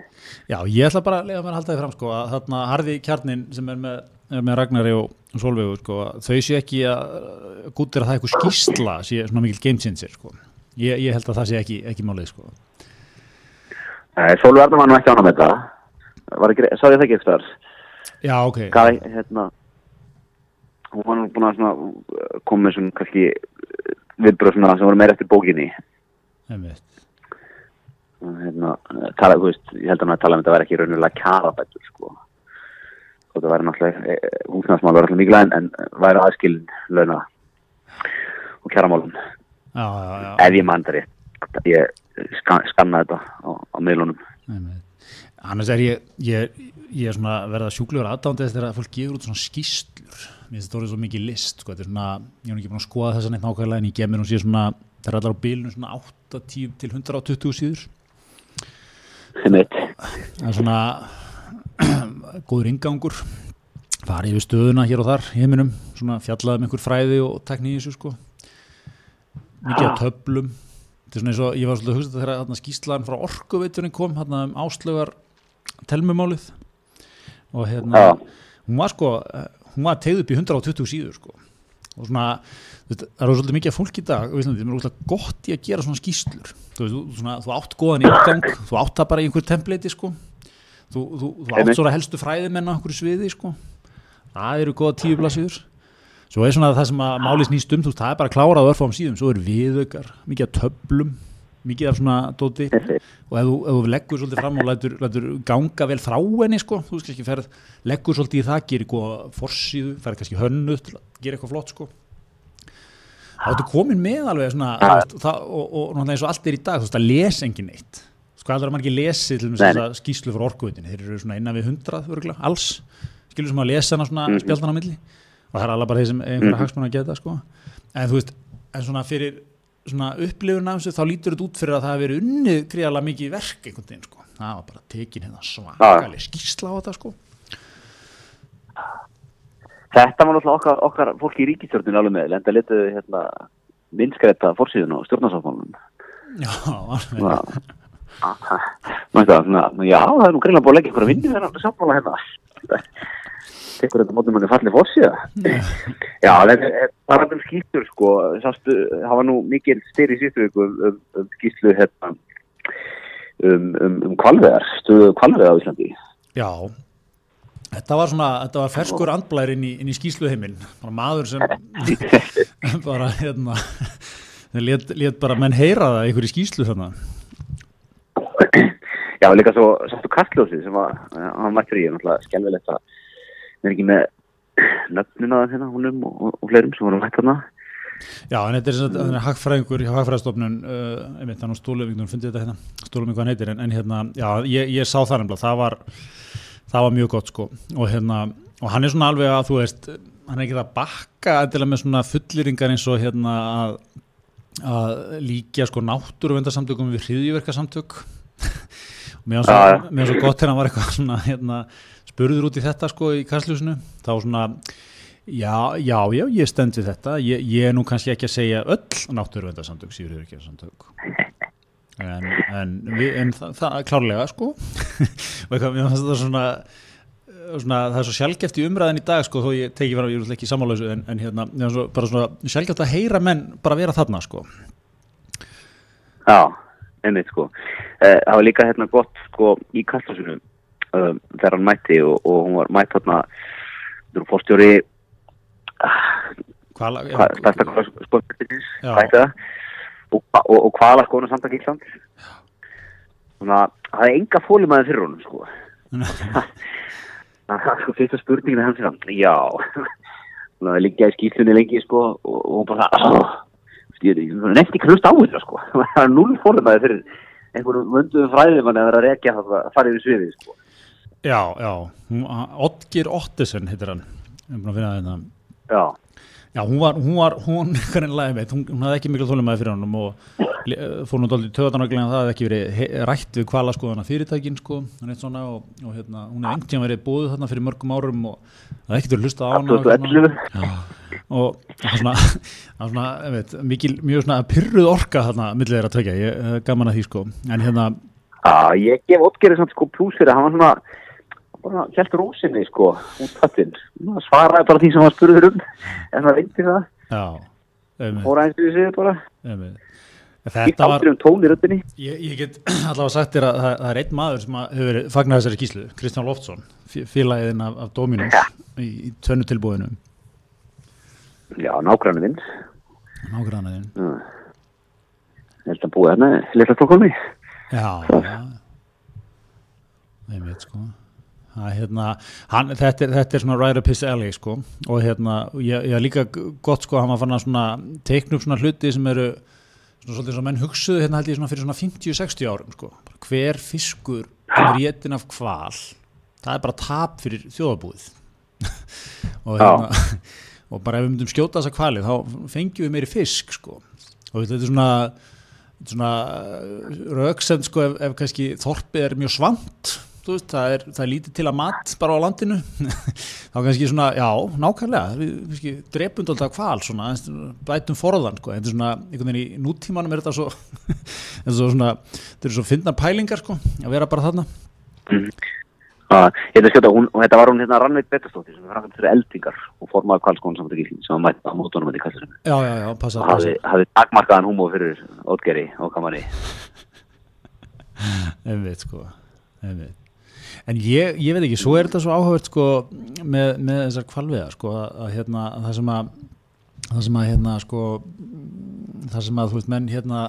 Já, ég ætla bara að lega mér að halda þið fram sko, að þarna harði kjarnin sem er með með Ragnari og Solveigu sko, þau sé ekki að gútir að það er eitthvað skýrsla sé svona mikil game changer sko. ég, ég held að það sé ekki, ekki málið sko. Solveig Arnar var nú ekki ána með þetta sá ég það ekki eftir Já, ok Gæ, hérna, hún var nú búin að koma með svona kannski viðbröð sem voru meira eftir bókinni Einmitt. hérna, tala, veist, ég held að hann að tala um þetta að vera ekki raunulega kjarabættur sko og það væri náttúrulega eh, húsnæðsmál var alltaf mikilvæg en væri aðskilin launa og kjæramálun ef ég mann það ég skanna þetta á, á meilunum annars er ég ég, ég er svona verða sjúklegur aðdándið þegar fólk gefur út svona skýstlur Mér finnst þetta orðið svo mikið list, sko, er svona, ég hef ekki búin að skoða þessa neitt nákvæmlega en ég gemur hún síðan svona, það er allar á bílunum svona 80 til 120 síður. Það er svona góður ingangur, farið við stöðuna hér og þar heiminum, svona fjallaðum einhver fræði og tekní í þessu, sko. Mikið af töflum, þetta er svona eins og, ég var svolítið að hugsa þetta þegar skýrslaðan frá orkuveitunni kom, hérna um áslögar telmumálið og hérna, hún var sko hún var tegð upp í 120 síður sko. og svona, það eru svolítið mikið fólk í dag, það er úrslag gott í að gera svona skýslur þú, veist, svona, þú átt góðan í uppgang, þú átt það bara í einhver templati sko. Þú, þú, þú átt svona helstu fræðimenn á einhverju sviði sko. það eru góða tíu blaðsíður. Svo er svona það sem að máli snýst um, þú veist, það er bara klárað örfám síðum, svo eru viðökar mikið af töblum mikið af svona dóti og ef þú, ef þú leggur svolítið fram og lætur, lætur ganga vel frá henni sko, þú veist kannski ferð, leggur svolítið í það, gerir eitthvað forsíðu, ferð kannski hönnu gera eitthvað flott sko. Þá ertu komin með alveg svona það, og, og, og náttúrulega eins og allt er í dag þú veist að lesa engin neitt sko allar er maður ekki lesið til þess að skýslu fyrir orkuvitin þeir eru svona innan við hundrað örgulega, alls. Skilur sem að lesa hana svona mhm. spjaldan á milli? Og það er allar bara þeir sem einhverja mhm. hagsmann að geta sko. En þú veist, en svona fyrir svona upplifun af þessu þá lítur þetta út fyrir að það hefur verið unnið gríðalega mikið verk einhvern veginn sko, það var bara tekin hérna svakalig skýrsla á þetta sko. Þetta var náttúrulega okkar, okkar fólki í ríkistjórninu alveg með, enda letuðu hérna minnskreita fórsíðun og stjórnarsáfánum Já, alveg Já, það er nú greiðlega búin að leggja ykkur að vinni þennan sáfála hérna. Tekur þetta mótum hann er fallið fórsíða já, það var um skýstur sko, sástu, það var nú mikil styr í sístu viku um, um, um skýslu hérna um, um, um kvalveðar, stuðu kvalveða á Íslandi. Já, þetta var svona, þetta var ferskur andblæri inn í, í skýsluheiminn, bara maður sem bara hérna let, let bara menn heyra það ykkur í skýslu svona Já, líka svo sástu Kastljósi sem var, hann mættur í, náttúrulega skjálfilegt að við erum ekki með nöfnuna hérna húnum og, og fleirum sem voru hægt þarna. Já, en þetta er svona hagfræðingur hjá hagfræðastofnun uh, einmitt, þannig að Stólöfingnum fundi þetta hérna, Stólöfing hvað hann heitir, en, en hérna já, ég, ég sá það nefnilega, það var það var mjög gott sko. Og hérna, og hann er svona alveg að þú veist hann er ekki það að bakka endilega með svona fullýringar eins og hérna að, að líka sko náttúruvendarsamtökum við hriðjverkarsamtök og mér finnst svo gott hérna var eitthvað svona hérna spurður út í þetta sko í kastljósinu. Þá svona já, já, já, ég stend við þetta. Ég, ég er nú kannski ekki að segja öll náttúruvendarsamtök, síður ekki að samtök en, en, við, en það, það er klárlega sko. Mér finnst þetta svona Svona, það er svo sjálfgeft í umræðin í dag sko, þó ég teki vera, ég vil ekki samála þessu en, en hérna, svo, bara svona sjálfgeft að heyra menn bara vera þarna sko. Já, einmitt sko. Eh, það var líka hérna gott sko í kastljósunum um, þegar hann mætti og, og hún var mætt hérna þú eru fórstjóri stærsta skoðbyrðinins og, og, og hvala skoðuna samt að Gísland þannig að það er enga fólumæði fyrir honum sko. Það er sko fyrsta spurningin hans er hann já. Það er líka í skýslunni lengi sko og hún bara það nefndi ekki hlust á þetta sko það er núl fólumæði fyrir einhvern vönduðum fræðum að vera að rekja það að fara yfir sviðið sko Já, já, Otgir Ottesen heitir hann, um að finna þetta. Já. Já, hún var, hún var, hún, kannilega veit, hún, hún hafði ekki miklu þólumæði fyrir hann og fór nú doldið töðanarglega að það hefði ekki verið rætt við kvala skoðana fyrirtækin sko, hann eitt svona og, og hérna, hún einhvern tíma verið búið þarna fyrir mörgum árum og það ekkert verið hlustað á hana. 2011. Og það var svona, það var svona, ég veit, mikil, mjög svona pyrruð orka þarna millið þeirra tvekja, ég gaman að því sko, en hérna. Já, ég gef bara helt rósinni sko út fattinn, svaraði bara því sem hann spurður um en það vindi það. Já, fóra eins og því séu bara. Þetta var um ég, ég get allavega sagt þér að það, það er einn maður sem hefur fagnað þessari skíslu Kristján Loftsson, félagiðinn af, af Dominós ja. í, í tvennu tilbúinu Já, nágranniðinn Nágranniðinn Ég held að búið hérna lilla stokkolmi Já, já. Ég veit sko Hérna, hann, þetta, er, þetta er svona right up his alley sko. Og hérna ég, ég líka gott sko að hann var fann að svona teikna upp svona hluti sem eru svona svolítið sem menn hugsuðu hérna held ég svona fyrir svona 50-60 árum sko. Hver fiskur er réttin af kval það er bara tap fyrir þjóðabúið og, hérna, og bara ef við myndum skjóta þessa kvali þá fengjum við meiri fisk sko. Og þetta er svona, svona rauksend sko ef, ef kannski þorpið er mjög svant veist, það, er, það er lítið til að mat bara á landinu. Þá kannski svona, já, nákvæmlega við, við drepum alltaf kval svona, bætum forðan, sko, þetta er svona einhvern veginn í nútímanum er þetta svo þetta er svona, þetta er svo finna pælingar sko, að vera bara þarna. Mm. Uh, skjóta, hún, og þetta var hún hérna Rannveit Bettastóttir sem var fyrir eldingar og formaði kvalskónu Gíslinn sem var mætt á mótunum með því kassarum Já, já, já, passa og hafði, takmarkaðan húmóð fyrir ótgeri og kamari. Einmitt, sko Einmitt En ég, ég veit ekki, svo er þetta svo áhugavert sko með, með þessar kvalviða sko að, að hérna að það sem að það sem að hérna sko það sem að þú veist menn hérna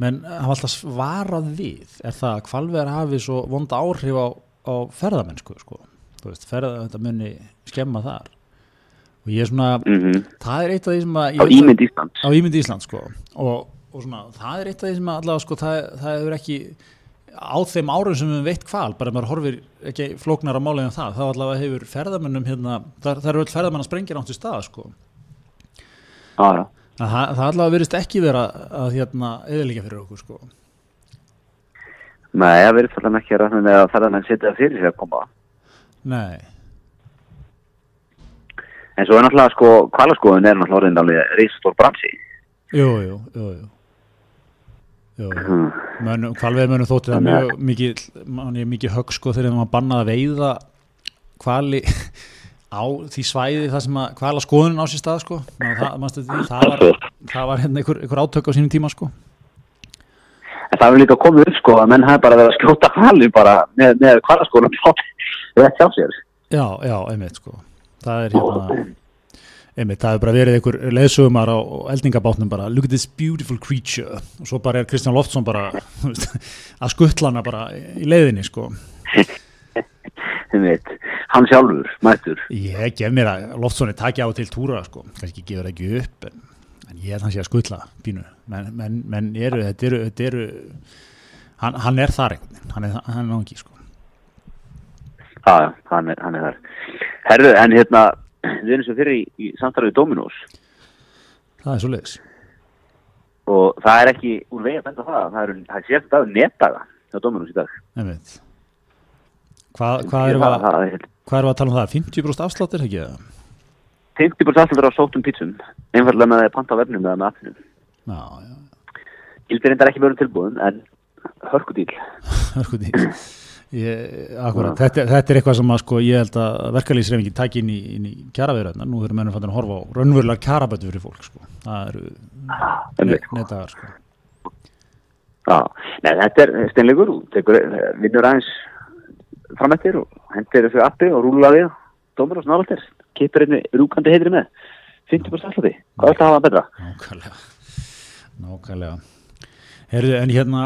menn hafa alltaf svarað við er það að kvalviðar hafi svo vonda áhrif á, á ferðamennsku sko þú veist, ferða þetta munni skemma þar. Og ég er svona mm -hmm. það er eitt af því sem að á Ímynd Íslands. Á Ímynd Íslands sko. Og, og svona það er eitt af því sem að allavega sko það, það hefur ekki á þeim árum sem við veit hval, bara maður horfir ekki flóknar á málegin það, þá allavega hefur ferðamennum hérna, það, eru öll ferðamenn að sprengja nátt í stað sko. Það, það allavega verist ekki vera að hérna eðlika fyrir okkur sko. Nei, það verist allavega ekki að, að ferðamenn setja fyrir sig að koma. Nei. En svo er náttúrulega sko, hvalaskoðun er náttúrulega reysastór bransi. Jú, jú, jú, jú Hvalveið mönum þótti það mjög mikið, mikið högg sko þegar maður bannaði að veiða hvali á því svæði það sem að hvala skoðunin á sér stað sko. Það, það, það var, það var hérna einhver, einhver átök á sínum tíma sko. En það hefur líka komið upp sko að menn hefur bara verið að skjóta hvali bara með, með hvala skoðunum rétt hjá sér. Já, já, einmitt sko. Það er hérna einmitt, það hefur bara verið einhver leðsögumar á eldingabátnum bara look at this beautiful creature. Og svo bara er Kristján Loftsson bara að skuttlana bara í leiðinni sko. Einmitt, hann sjálfur, mættur. Ég gef mér að Loftssoni takja á til túra sko, kannski gefur ekki upp en, en ég er þannig að skuttla pínu. Menn men, men eru, þetta eru, þetta eru hann, hann er þar einhvern hann er, hann er náttúrulega sko. Já, hann er, hann er þar. Herðu, en hérna við erum sem fyrir í, í samtarfið Dominós það er svo leiðis og það er ekki úr vegi að benda það það er, er sérst að netaga á Dominós í dag. Hvað hva er það hvað er það að tala um það? 50% afsláttir ekki? Eða 50% afsláttir á sótum pítsum einfallega með panta á vefnum eða með appinu. Gildir reyndar ekki verið tilbúin en hörkudíl hörkudíl Ég, akkurat, þetta, þetta er eitthvað sem að sko ég held að verkalýsreifingin takk inn í, í kjaraverðarna, nú erum mennum fannir að horfa á raunverulega kjarabötu fyrir fólk sko. Það eru nettaðar sko. Nei þetta er steinlegur vinnur aðeins framættir og hendir þessu appi og rúla við dómur og snávaltir, kipur einni rúkandi heitri með. 50% alltaf því, hvað er þetta að hafa betra? Nákvæmlega. Nákvæmlega. Herðu, en hérna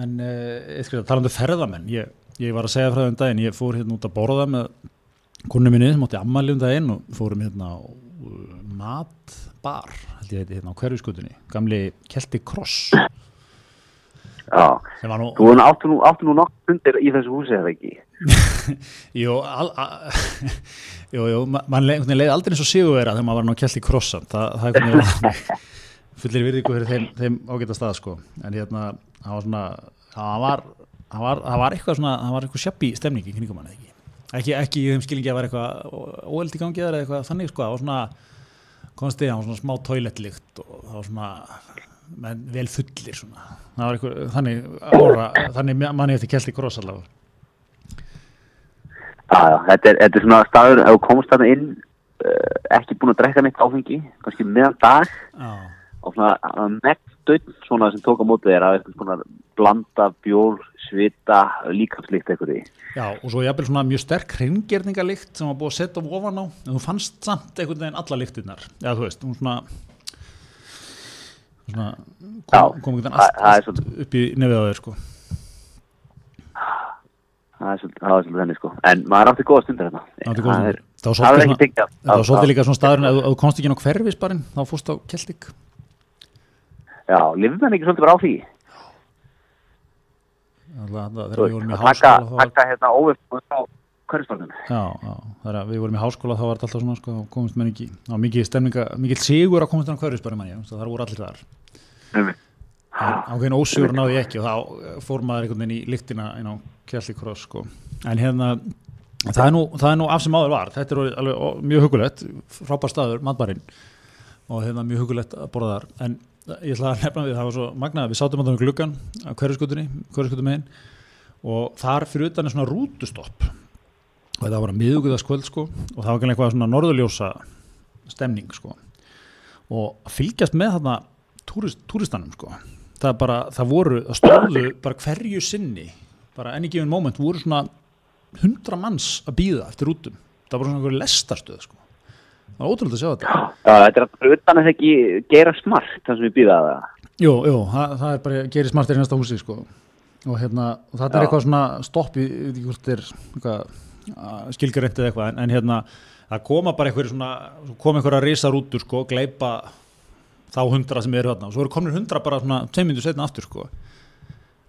en uh, talandu ferðamenn. Ég ég var að segja frá það um daginn, ég fór hérna út að borða með konu minni sem átti ammali um daginn og fórum hérna á uh, matbar, held ég heiti hérna á hverjuskutunni, gamli Kelti Kross. Já, nú, þú áttu nú, nú nokk hundir í þessu húsi eða ekki? Jú, al, a, jú, jú, mann leið, leið aldrei eins og sigurvera þegar maður var ná Kelti Krossan, Þa, það er hvernig fullir virðingu fyrir þeim, þeim ágæta stað sko, en hérna, það var svona, það var það var, það var eitthvað svona, það var eitthvað sjöppi stemning í knygum hann eða ekki? Ekki, ekki í þeim skilingi að var eitthvað óeld í gangi eða eitthvað þannig sko, það var svona konstið, það var svona smá toilettlikt og það var svona menn, vel fullir svona. Það var eitthvað, þannig ára, þannig manni eftir kelti kross allavega. Já, þetta er, þetta er svona staður, ef þú komst þarna inn uh, ekki búin að drekka neitt áfengi kannski meðan dag Já. og svona megdögn svona sem tók á mótið er að eitthvað svona blanda bjór svita, líkafslikt eitthvað í. Já, og svo ég hafði svona mjög sterk hringerningalikt sem var búið að setja ofan á, en þú fannst samt einhvern veginn alla liktinnar, eða þú veist, svona, svona kom, kom einhvern veginn allt, allt upp í nefið á þér, sko. Það er svolítið þenni, sko, en maður átti góða stundir hérna. Það átti góða stundir. Það var svolítið líka svona staðurinn, ef þú komst ekki inn á hverfisbarinn, þá fórst á Keltik. Já, lifið menn ekki svolítið bara á því? þegar við vorum í háskóla taka hérna óvift hverjusbarnum Já, já, það er að við vorum í háskóla þá var þetta alltaf svona, sko, komist menn ekki á mikið stemninga, mikið sigur að komast á manni, það voru allir þar. Ákveðin ósigur náði ég ekki og þá fór maður einhvern veginn í lyktina inn á Kjalli Kross sko. en hérna það er, nú, það er nú af sem áður var. Þetta er alveg mjög hugulegt frábær staður, matbarinn og hérna mjög hugulegt að borða þar. En ég ætla að nefna við, það var svo magnað við sátum á þannig gluggan á hverjuskutunni hverjuskutum og þar fyrir utan er svona rútustopp. Og það var að miðuguðaskvöld sko og það var ekki eitthvað svona norðurljósa stemning sko. Og fylgjast með þarna túrist, túristanum sko. Það bara, það voru, það stóðu bara hverju sinni, bara enni gefin moment voru svona hundra manns að býða eftir útum, það voru svona einhverju lestarstöð sko, það var ótrúlega að sjá þetta. Já, þetta er alltaf utan að það ekki gera smart það sem við býða að það. Jú, jú, það, það er bara, gerir smartir í næsta húsi sko. Og hérna, og þetta er Já. eitthvað svona stopp í, ég veit ekki hvort er eitthvað skilgjöreint eða eitthvað en, en hérna, það koma bara einhverju svona koma einhverja risar út úr sko gleipa þá hundra sem eru þarna. Og svo eru komnir hundra bara svona tveim myndu setna aftur sko.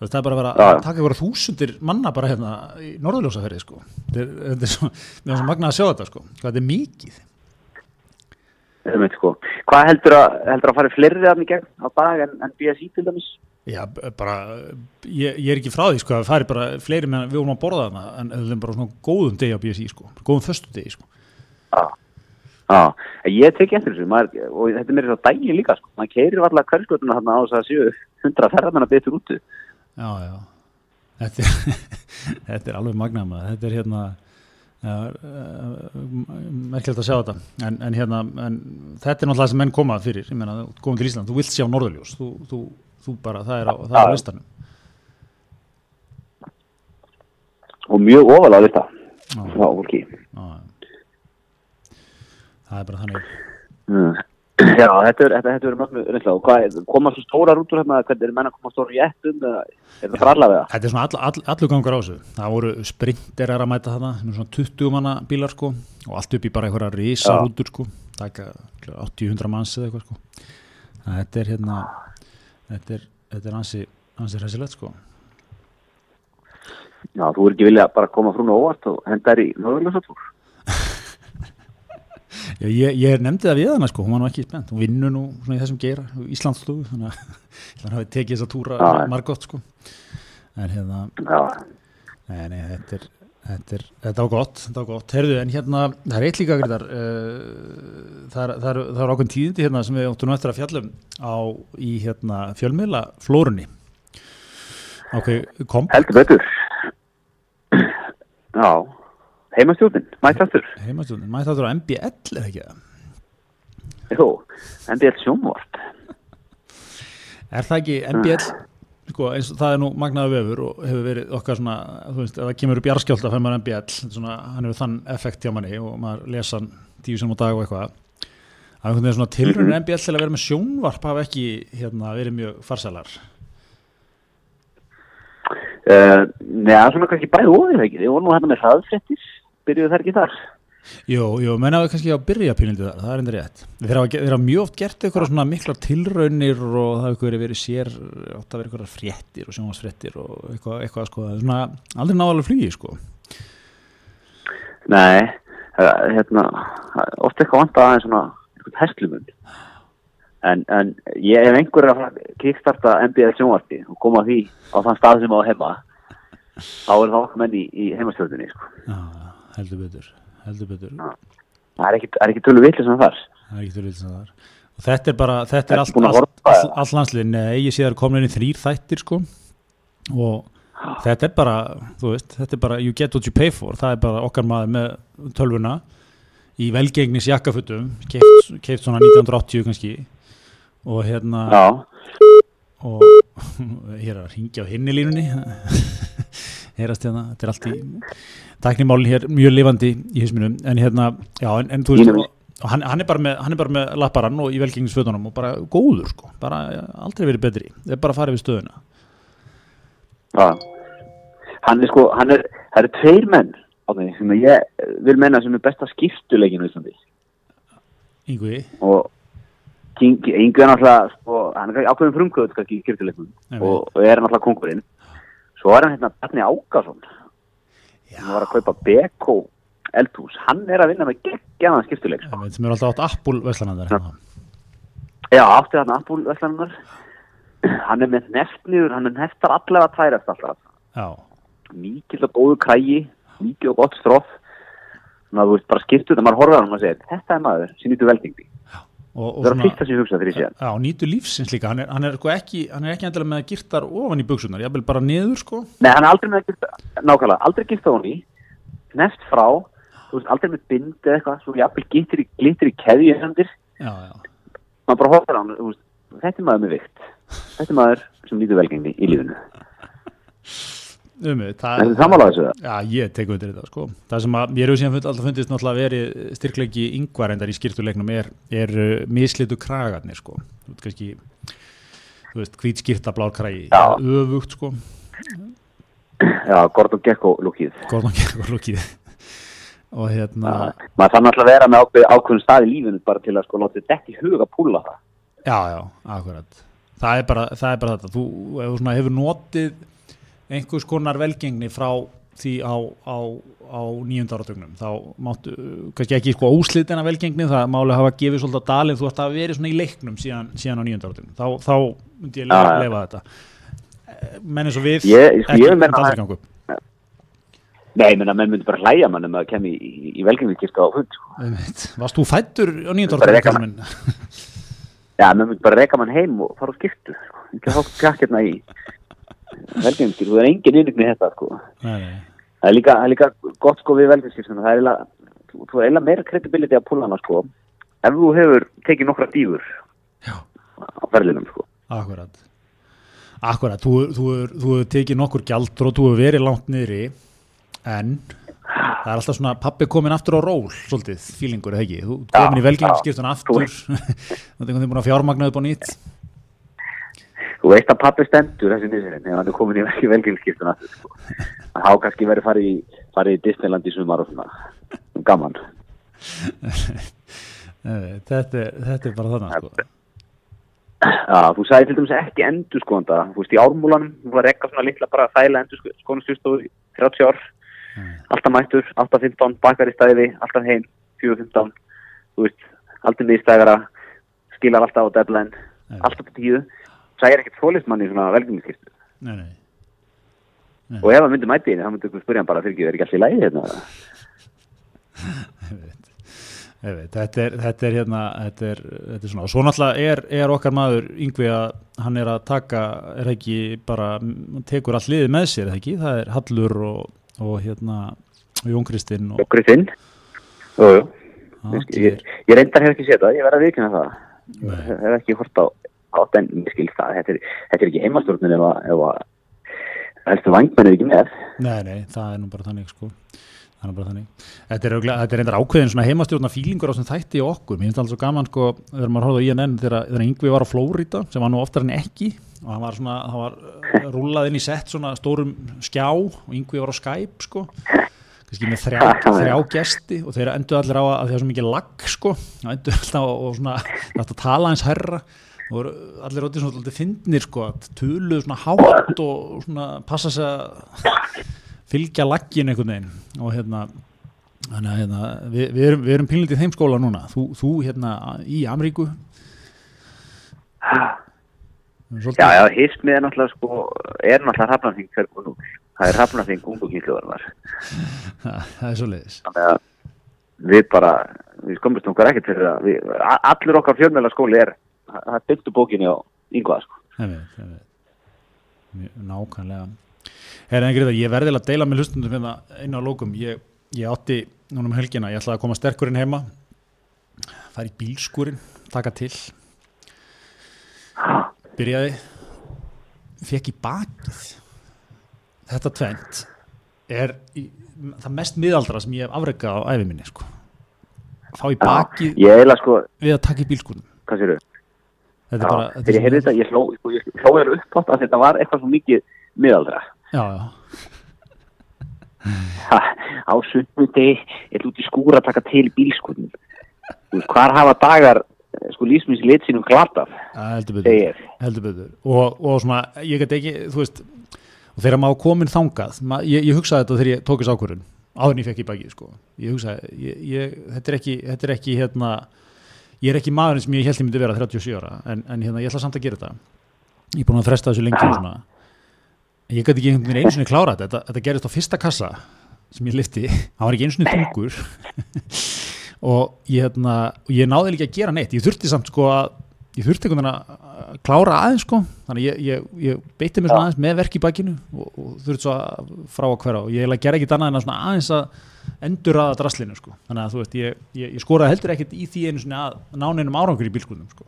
Það er bara að vera að taka einhverja þúsundir manna bara hérna í norðurljósaferði sko. Þetta er, þetta er svo, mér er svo magnað að sjá þetta sko hvað þetta er mikið Einmitt, sko. Hvað heldur að, heldur að fara fleiri af gegn á dag en, en BSI til dæmis? Já, bara, ég, ég er ekki frá því sko, að það færi bara fleiri meðan við vorum að borða þarna en það er bara svona góðum degi á BSI sko, góðum föstu degi sko. Já. Já, en ég tek eftir þessu maður, og þetta er mér svo dægin líka sko. maður keirir allar hverskotuna þarna á þess að séu hundra ferðarmenn að betur útu Já, já, þetta er, þetta er alveg magnað maður, þetta er hérna, ja, merkilegt að sjá þetta, en, en hérna, en þetta er náttúrulega sem menn koma fyrir, meina, komum til Ísland, þú vilt sjá norðurljós, þú, þú, þú bara, það er á, það er á listanum. og mjög ofalega þetta Já, frá fólki. Það er bara þannig. Mm. Já, þetta er, þetta, þetta er mjög er- koma svo stóra rútur hérna, hvernig er menn að koma stóra í ettum eða er það bara allavega? Þetta er svona all, all, allur gangur á þessu. Það voru sprinterar að mæta þarna, svona 20 manna bílar sko og allt upp í bara einhverja risarútur sko, taka 80-100 manns eða eitthvað sko. Þannig að Þetta er hérna, þetta er, þetta er ansi, ansi hressilegt sko. Já, þú er ekki vilja bara koma frún og óvart og henda þær í norðurlösatúr Já, ég, ég nefndi það við hana sko, hún var nú ekki spennt, hún vinnur nú í þessum geira, Íslandsstofu, þannig að hann hafi tekið þessa túra Já. margótt sko. En hérna, Já, Nei, nei, þetta er, þetta er, þetta var gott, þetta var gott. Herðu, en hérna, það er eitt líka, Grítar, uh, það er, það er, það er ákveðin tíðindi hérna sem við áttum nú eftir að fjallum á í hérna fjölmiðla flórunni. Ok, kom, heldur betur Já, heimastjórnin, mættastur heimastjóðin, maður það á MBL eða ekki það? Jú, NBL sjónvart Er það ekki MBL, sko, eins það er nú magnaður vefur og hefur verið okkar svona, þú veist, ef það kemur upp jarðskjálta fyrir maður MBL, er svona, hann hefur þann effekt hjá manni og maður lesa hann tíu sem á dag og eitthvað. Það er einhvern veginn svona tilrunni MBL til að vera með sjónvarp hafa ekki hérna, verið mjög farsælar. uh, Neða, svona kannski bæði ekki Þið voru nú hérna með hraðfrettir Byrjuðu þær ekki þar Jú, jú, menna við kannski á byrjapínildi þar, það er endur rétt. Þeir hafa, þeir hafa mjög oft gert eitthvað svona miklar tilraunir og það hefur verið verið sér, átt að vera eitthvað fréttir og sjónvarsfréttir og eitthvað, eitthvað sko, það er svona aldrei náðalega flugi sko. Nei, uh, hérna Oft eitthvað vant aðeins svona Eitthvað hestlumund En, en ég ef einhver er að kickstarta NBL sjónvarti og koma því á þann stað sem á heima þá er það okkur menn í, heimastjórninni sko. Já, heldur betur, heldur betur. það er ekki, er ekki tölu vitlega sem þar. Það er ekki til vilja þar. Og þetta er bara, þetta er allt, allt, allt, allt landslið, nei, ég sé það er komin inn í þrýr þættir sko. Og þetta er bara, þú veist, þetta er bara you get what you pay for, það er bara okkar maður með tölvuna í velgengnis jakkafutum, keift svona 1980 kannski. Og hérna, Já, og hér er að ringja á hinni línunni heyrast hérna, þetta er allt í tæknimálin hér, mjög lifandi í hisminum, en hérna, já, en, en þú veist, hann, hann er bara með hann er bara með lapparann og í velgengnisfötunum og bara góður, sko, bara ja, aldrei verið betri. Það er bara að fara við stöðuna. Já. Hann er sko, hann er, það eru tveir menn á því sem ég vil menna sem er besta skiptuleikinu í Íslandi. Yngvi, og Ingu er náttúrulega sko, hann er ákveðin skiptuleiknum Einmitt. og, og er náttúrulega kongurinn svo er hann hérna Bjarni Ákason. Hann var að kaupa Beko eldhús, hann er að vinna með geggjaðan skiptuleik sko. sem er alltaf átt Apple veslanar já, átti hann Apple veslanar hann er með neftniður, hann er neftar allavega tærast alltaf. Mikið og góðu krægi mikið og gott stróf þannig að þú veist bara skiptu þegar maður hann og segir þetta er maður sem nýtu veldingdi það er að fyrsta sem ég hugsa þegar ég sé hann. Já, nýtu lífsins líka, hann er, hann er, sko ekki, hann er ekki endilega með að girtar ofan í buksunar, ég vil bara niður sko. Nei, hann er aldrei með að girta, nákvæmlega, aldrei girta ofan í nefnt frá, þú veist, aldrei með bind eða eitthvað, svo ég vil gittir í, glittir í keðju hendur. Maður bara horfður á hann, veist, þetta er maður með vikt. Þetta er maður sem nýtu velgengni í lífinu Um, það, en það mála þessu það? Já, ég tek undir þetta sko. Það sem að ég eru síðan alltaf fundist náttúrulega að veri styrklegi yngvarendar í skýrtuleiknum er, er uh, mislitu kragarnir sko. Þú veist kannski, þú veist, hvít skýrta blár kragi, öfugt sko. Já, Gordon Gekko lukkið. Gordon Gekko lukkið. og hérna... Já, maður þannig að vera með ákveðin stað í lífinu bara til að sko láta þetta ekki huga púla það. Já, já, akkurat. Það er bara, það er bara þetta. Þú hefur notið einhvers konar velgengni frá því á, á, á nýjöndarartögnum þá máttu, kannski ekki sko óslitina velgengni, það máli hafa gefið svolítið að dalið, þú ætti að verið svona í leiknum síðan, síðan á nýjöndarartögnum, þá, þá myndi ég lefa, lefa þetta. Menn eins og við ég, ekki, menna að Nei, ég menna að menn myndi bara hlæja mann um að kemja í, í, í velgengni kyrka á hund sko. Varst þú fættur á nýjöndarartögnum? Já, menn myndi bara reyka mann heim og fara á skiptu, sko. ekki að hóka kjarkirna í velgjumskip, þú er engin innigni þetta sko. Nei, nei. Það er líka, líka gott sko við velgjumskip, það er eiginlega, er meira credibility að púla hana sko, ef þú hefur tekið nokkra dýfur Já. á ferlinum sko. Akkurat, akkurat, þú hefur tekið nokkur gjaldur og þú hefur verið langt niðri, en það er alltaf svona, pappi komin aftur á ról, svolítið, fílingur ekki, þú komin í velgjumskiptun aftur, þú veginn búin að fjármagna upp á nýtt. Þú veist að pappi stendur þessi nýðsverðin ef hann er komin í velgjörnskiptuna sko. þá kannski verið farið í, farið í Disneyland í sumar og svona gaman þetta, er, þetta er bara þannig sko. Já, þú sagði til dæmis ekki endur sko þú veist í ármúlanum, þú var ekka svona litla bara þægilega endur sko, skónustjústofu 30 ár, mm. alltaf mættur alltaf 15, bakar í stæði, alltaf heim 4-15, þú veist alltaf miðstæðara, skilar alltaf á deadline, mm. alltaf på tíu það er ekkert fólismann í svona velgjumiskiptu nei, nei. nei. og ef það myndi mæti þá myndi þú spyrja hann bara fyrir ekki, er ekki allir lægi hérna? Ég veit. Ég veit, þetta er, þetta er hérna þetta er, þetta er svona, og svo náttúrulega er, er okkar maður yngvi að hann er að taka, er ekki bara tekur all liðið með sér, er ekki? Það er Hallur og, og hérna Jón Kristinn og Kristinn. Ég, ég reyndar hef ekki setjað, ég verði að vikina það. Ég hef ekki hort á átt en mér skilst það, þetta er, þetta er ekki heimastjórnir ef að helstu vangmennu ekki með. Nei, nei, það er nú bara þannig sko. Það er bara þannig. Þetta er, þetta er reyndar ákveðin svona heimastjórna fílingur á sem þætti í okkur, mér finnst það alveg svo gaman sko þegar maður hóði á INN þegar, þegar Yngvi var á Flórida sem var nú oftar en ekki og hann var svona, hann var rúlað inn í sett svona stórum skjá og Yngvi var á Skype sko. Kannski með þrjá, þrjá gesti og þeir endur allir á að það er svo mikið lag sko, það endur alltaf og svona, þetta tala eins herra og allir átti svona alltaf fyndnir sko að tölu svona hátt og svona passa sig að fylgja laggin einhvern veginn. Og hérna, hérna, hérna við, við erum, erum pinlitið þeim skóla núna. Þú, þú hérna í Amríku Já, já, hismið er náttúrulega sko, er náttúrulega hafnarþing fyrir og nú, það er hafnarþing ungu kýrluðarvar Það er svo leiðis Þannig að við bara, við skomumst okkar ekkert fyrir að við, allur okkar fjölmjöla skóli er það byggt upp bókinni á yngvað sko. Nákvæmlega. Herra Engriðar, ég verði að deila með hlustundum hérna einu á lókum ég, ég átti núna um helgina, ég ætlaði að koma sterkurinn heima. Fara í bílskurinn taka til. Byrjaði. Fekk í bakið. Þetta tvent er í, það mest miðaldra sem ég hef afreikað á æfi minni sko. fá í bakið Já, sko, við að taka í bílskurinn hvað sér þau? Þetta bara, þetta þegar ég heyrði þetta, ég hló, sko, ég hló þér upp átt að þetta var eitthvað svo mikið miðaldra. Já, já. Ha, á sunnundi er út í skúra að taka til veist, hvar hafa dagar, sko, lífsmins lit sínum glataf? Ja, heldur betur, heldur betur. Og, og svona, ég get ekki, þú veist, og þegar maður komin þangað mað, ég, ég hugsaði þetta þegar ég tókist ákvörðun áður en ég fekk í baki sko. ég hugsaði, ég, ég, þetta er ekki, þetta er ekki hérna, ég er ekki maðurinn sem ég held ég myndi vera 37 ára en, en hérna, ég ætla samt að gera þetta. Ég er búin að fresta þessu lengi og svona. Ég gæti ekki einhvern veginn eins og klára þetta. Þetta gerist á fyrsta kassa sem ég lifti, það var ekki eins og þungur og ég, hérna, ég náði ekki að gera neitt. Ég þurfti samt sko að ég þurfti einhvern veginn að klára aðeins sko. Þannig ég, ég, ég beitti mér svona aðeins með verk í bakinu og, og þurfti svo að frá að hverja og ég gerði ekkit annað en að svona aðeins að endur aða draslinu sko. Þannig að þú veist ég, ég skoraði heldur ekkit í því einu svona að náninum árangur í bílskundum sko.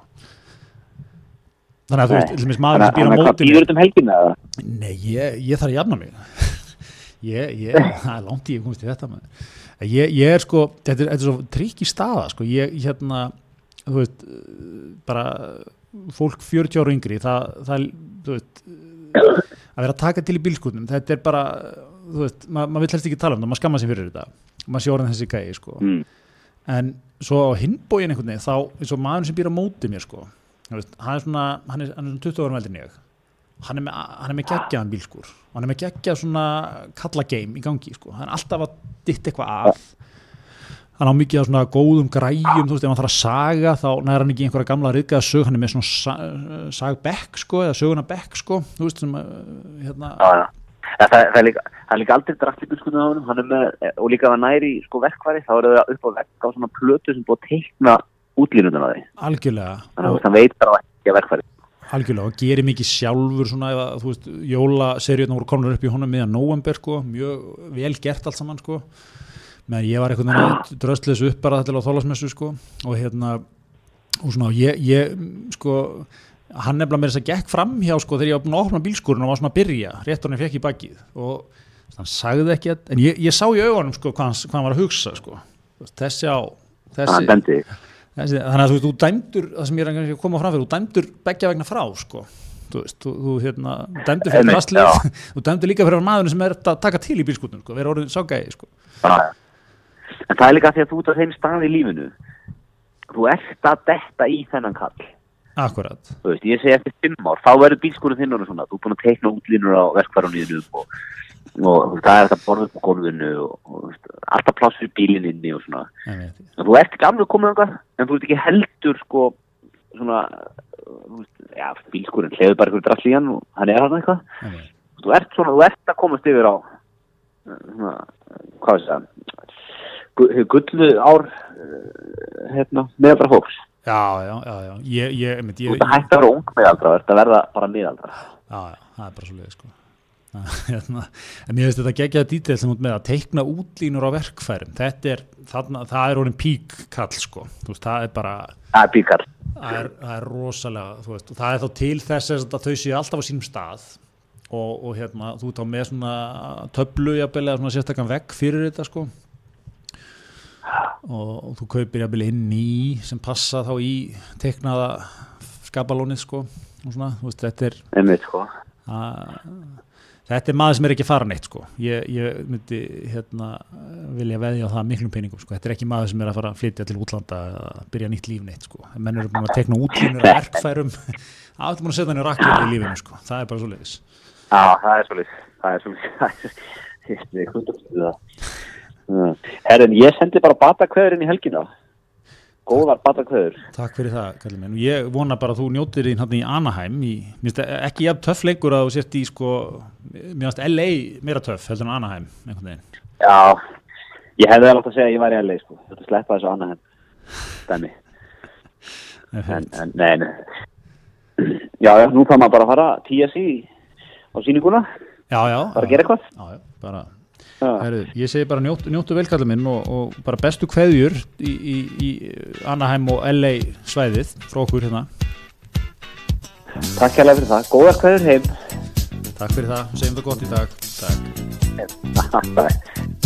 Þannig að þú veist, til og maður sem býr á mótinu Hvað býður þetta um helginu? Nei, ég þarf að jafna mig. Ég, það er langt að komast í þetta ég er sko, þetta er, þetta er svo trikk í staða sko, ég hérna þú veist, bara fólk 40 ára yngri það, það þú veist að vera að taka til í bílskutnum, þetta er bara þú veist, ma maður vill helst ekki tala um það maður skamma sér fyrir þetta, maður sé orðin þessi gæi sko. mm. en svo á hinbóin einhvern veginn, þá eins og maður sem býr á móti mér sko, veist, hann er svona hann er, hann er svona 20 ára veldin ég hann er með, með geggjaðan bílskur hann er með geggjað svona kalla game í gangi sko, hann er alltaf að ditt eitthvað af hann á mikið af svona góðum græjum þú veist, ef hann þarf að saga þá næra hann ekki einhverja gamla riðgæða sög, hann er með svona sagbekk sko, eða sögunabekk sko þú veist, sem uh, hérna. Það, það, það er líka, líka aldrei drættlíkur sko á hann, hann er með, og líka að næri sko verkværi, þá eru það upp á vekk á svona plötu sem búið að teikna útlínunduna því. Algjörlega. Þannig að það veit bara ekki að verkværi. Algjörlega, og gerir mikið sjálfur svona, eða, þú veist, jólaseríuna voru komin upp í honum meðan november sko, mjög vel gert allt saman sko menn ég var einhvern veginn dröstleis upp bara til á þólasmessu sko og hérna og svona ég, ég sko hann nefnilega með þess að gekk fram hjá sko þegar ég búin að opna bílskurinn og var svona að byrja rétt hann fekk í bakið. Og hann sagði ekki að, en ég, ég sá í augunum sko hvað hann, hvað hann var að hugsa sko. Þessi á þessi, þessi þannig að þú veist, þú dæmdur það sem ég er að koma fram fyrir, þú dæmdur begja vegna frá sko. Þú veist, þú, þú hérna dæmdur fyrir rastlið, þú dæmdur líka fyrir maðurinn sem er að taka til í bílskurnum sko, vera orðin ságæði sko. En það er líka því að þú ert á þeim stað í lífinu. Þú ert að detta í þennan kall Akkurat. Veist, Ég segi eftir 5 ár, þá verður bílskúrun þinn og svona, þú er búin að teikna útlínur á verkvarunniðinu og, og það er þetta borðið på gólfinu og, og veist, alltaf pláss fyrir bílininni og svona. Þú ert ekki alveg komið okkar en þú ert ekki heldur sko svona ja, bílskúrun hleyður bara ykkur drall í hann og hann er hann eitthvað. Þú ert svona, þú ert að komast yfir á svona, hvað er það gullu ár eh, hérna, meðaldra fólks Já, já, já, já. Ég, ég, ég, Þú ert að hætta að vera ung meðaldra þetta verða bara meðaldra Já, já, það er bara svo leiði sko. Hérna, en mér finnst þetta gegjaða dítil sem út með að teikna útlínur á verkfærum. Þetta er, þarna, það er orðin píkkall sko, þú veist, það er bara það er píkkall. Það er, það er rosalega, þú veist, og það er þá til þess að þau séu alltaf á sínum stað. Og, og hérna, þú ert á með svona töflu, jafnvel, eða svona sérstakkan vegg fyrir þetta sko og, þú kaupir jafnvel inn í sem passa þá í teknaða skapalónið sko og svona, þú veist, þetta er Einmitt, sko. að, þetta er maður sem er ekki fara neitt sko. Ég, ég myndi hérna vilja veðja á það miklum peningum sko, þetta er ekki maður sem er að fara að flytja til útlanda að byrja nýtt líf neitt sko, menn eru búin að tekna útlínur að verkfærum, allt búin að setja hann í rakkið í lífinu sko, það er bara svo leiðis Já, það er svo leiðis það er svo leiðis það er svo leiðis Herrin, ég sendi bara batakveðurinn í helgina. Góðar batakveður. Takk fyrir það, kallið minn. Og ég vona bara að þú njótir þín hann í Anaheim í, minnst ekki jafn töff leikur að þú sért í sko, minnst LA meira töff heldur en Anaheim Já, ég hefði alveg að segja að ég var í LA sko, þetta sleppa þessu Anaheim stæmi en, en, nei, nei. Já, nú þá maður bara að fara TSI á síninguna Já, já. Bara að gera eitthvað. Já, já, bara Heru, ég segi bara njóttu, njóttu velkallum minn og, og bara bestu kveðjur í, í, í Anaheim og LA svæðið frá okkur hérna. Takk hérlega fyrir það, góðar kveður heim. Takk fyrir það, segjum það gott í dag. Takk. Takk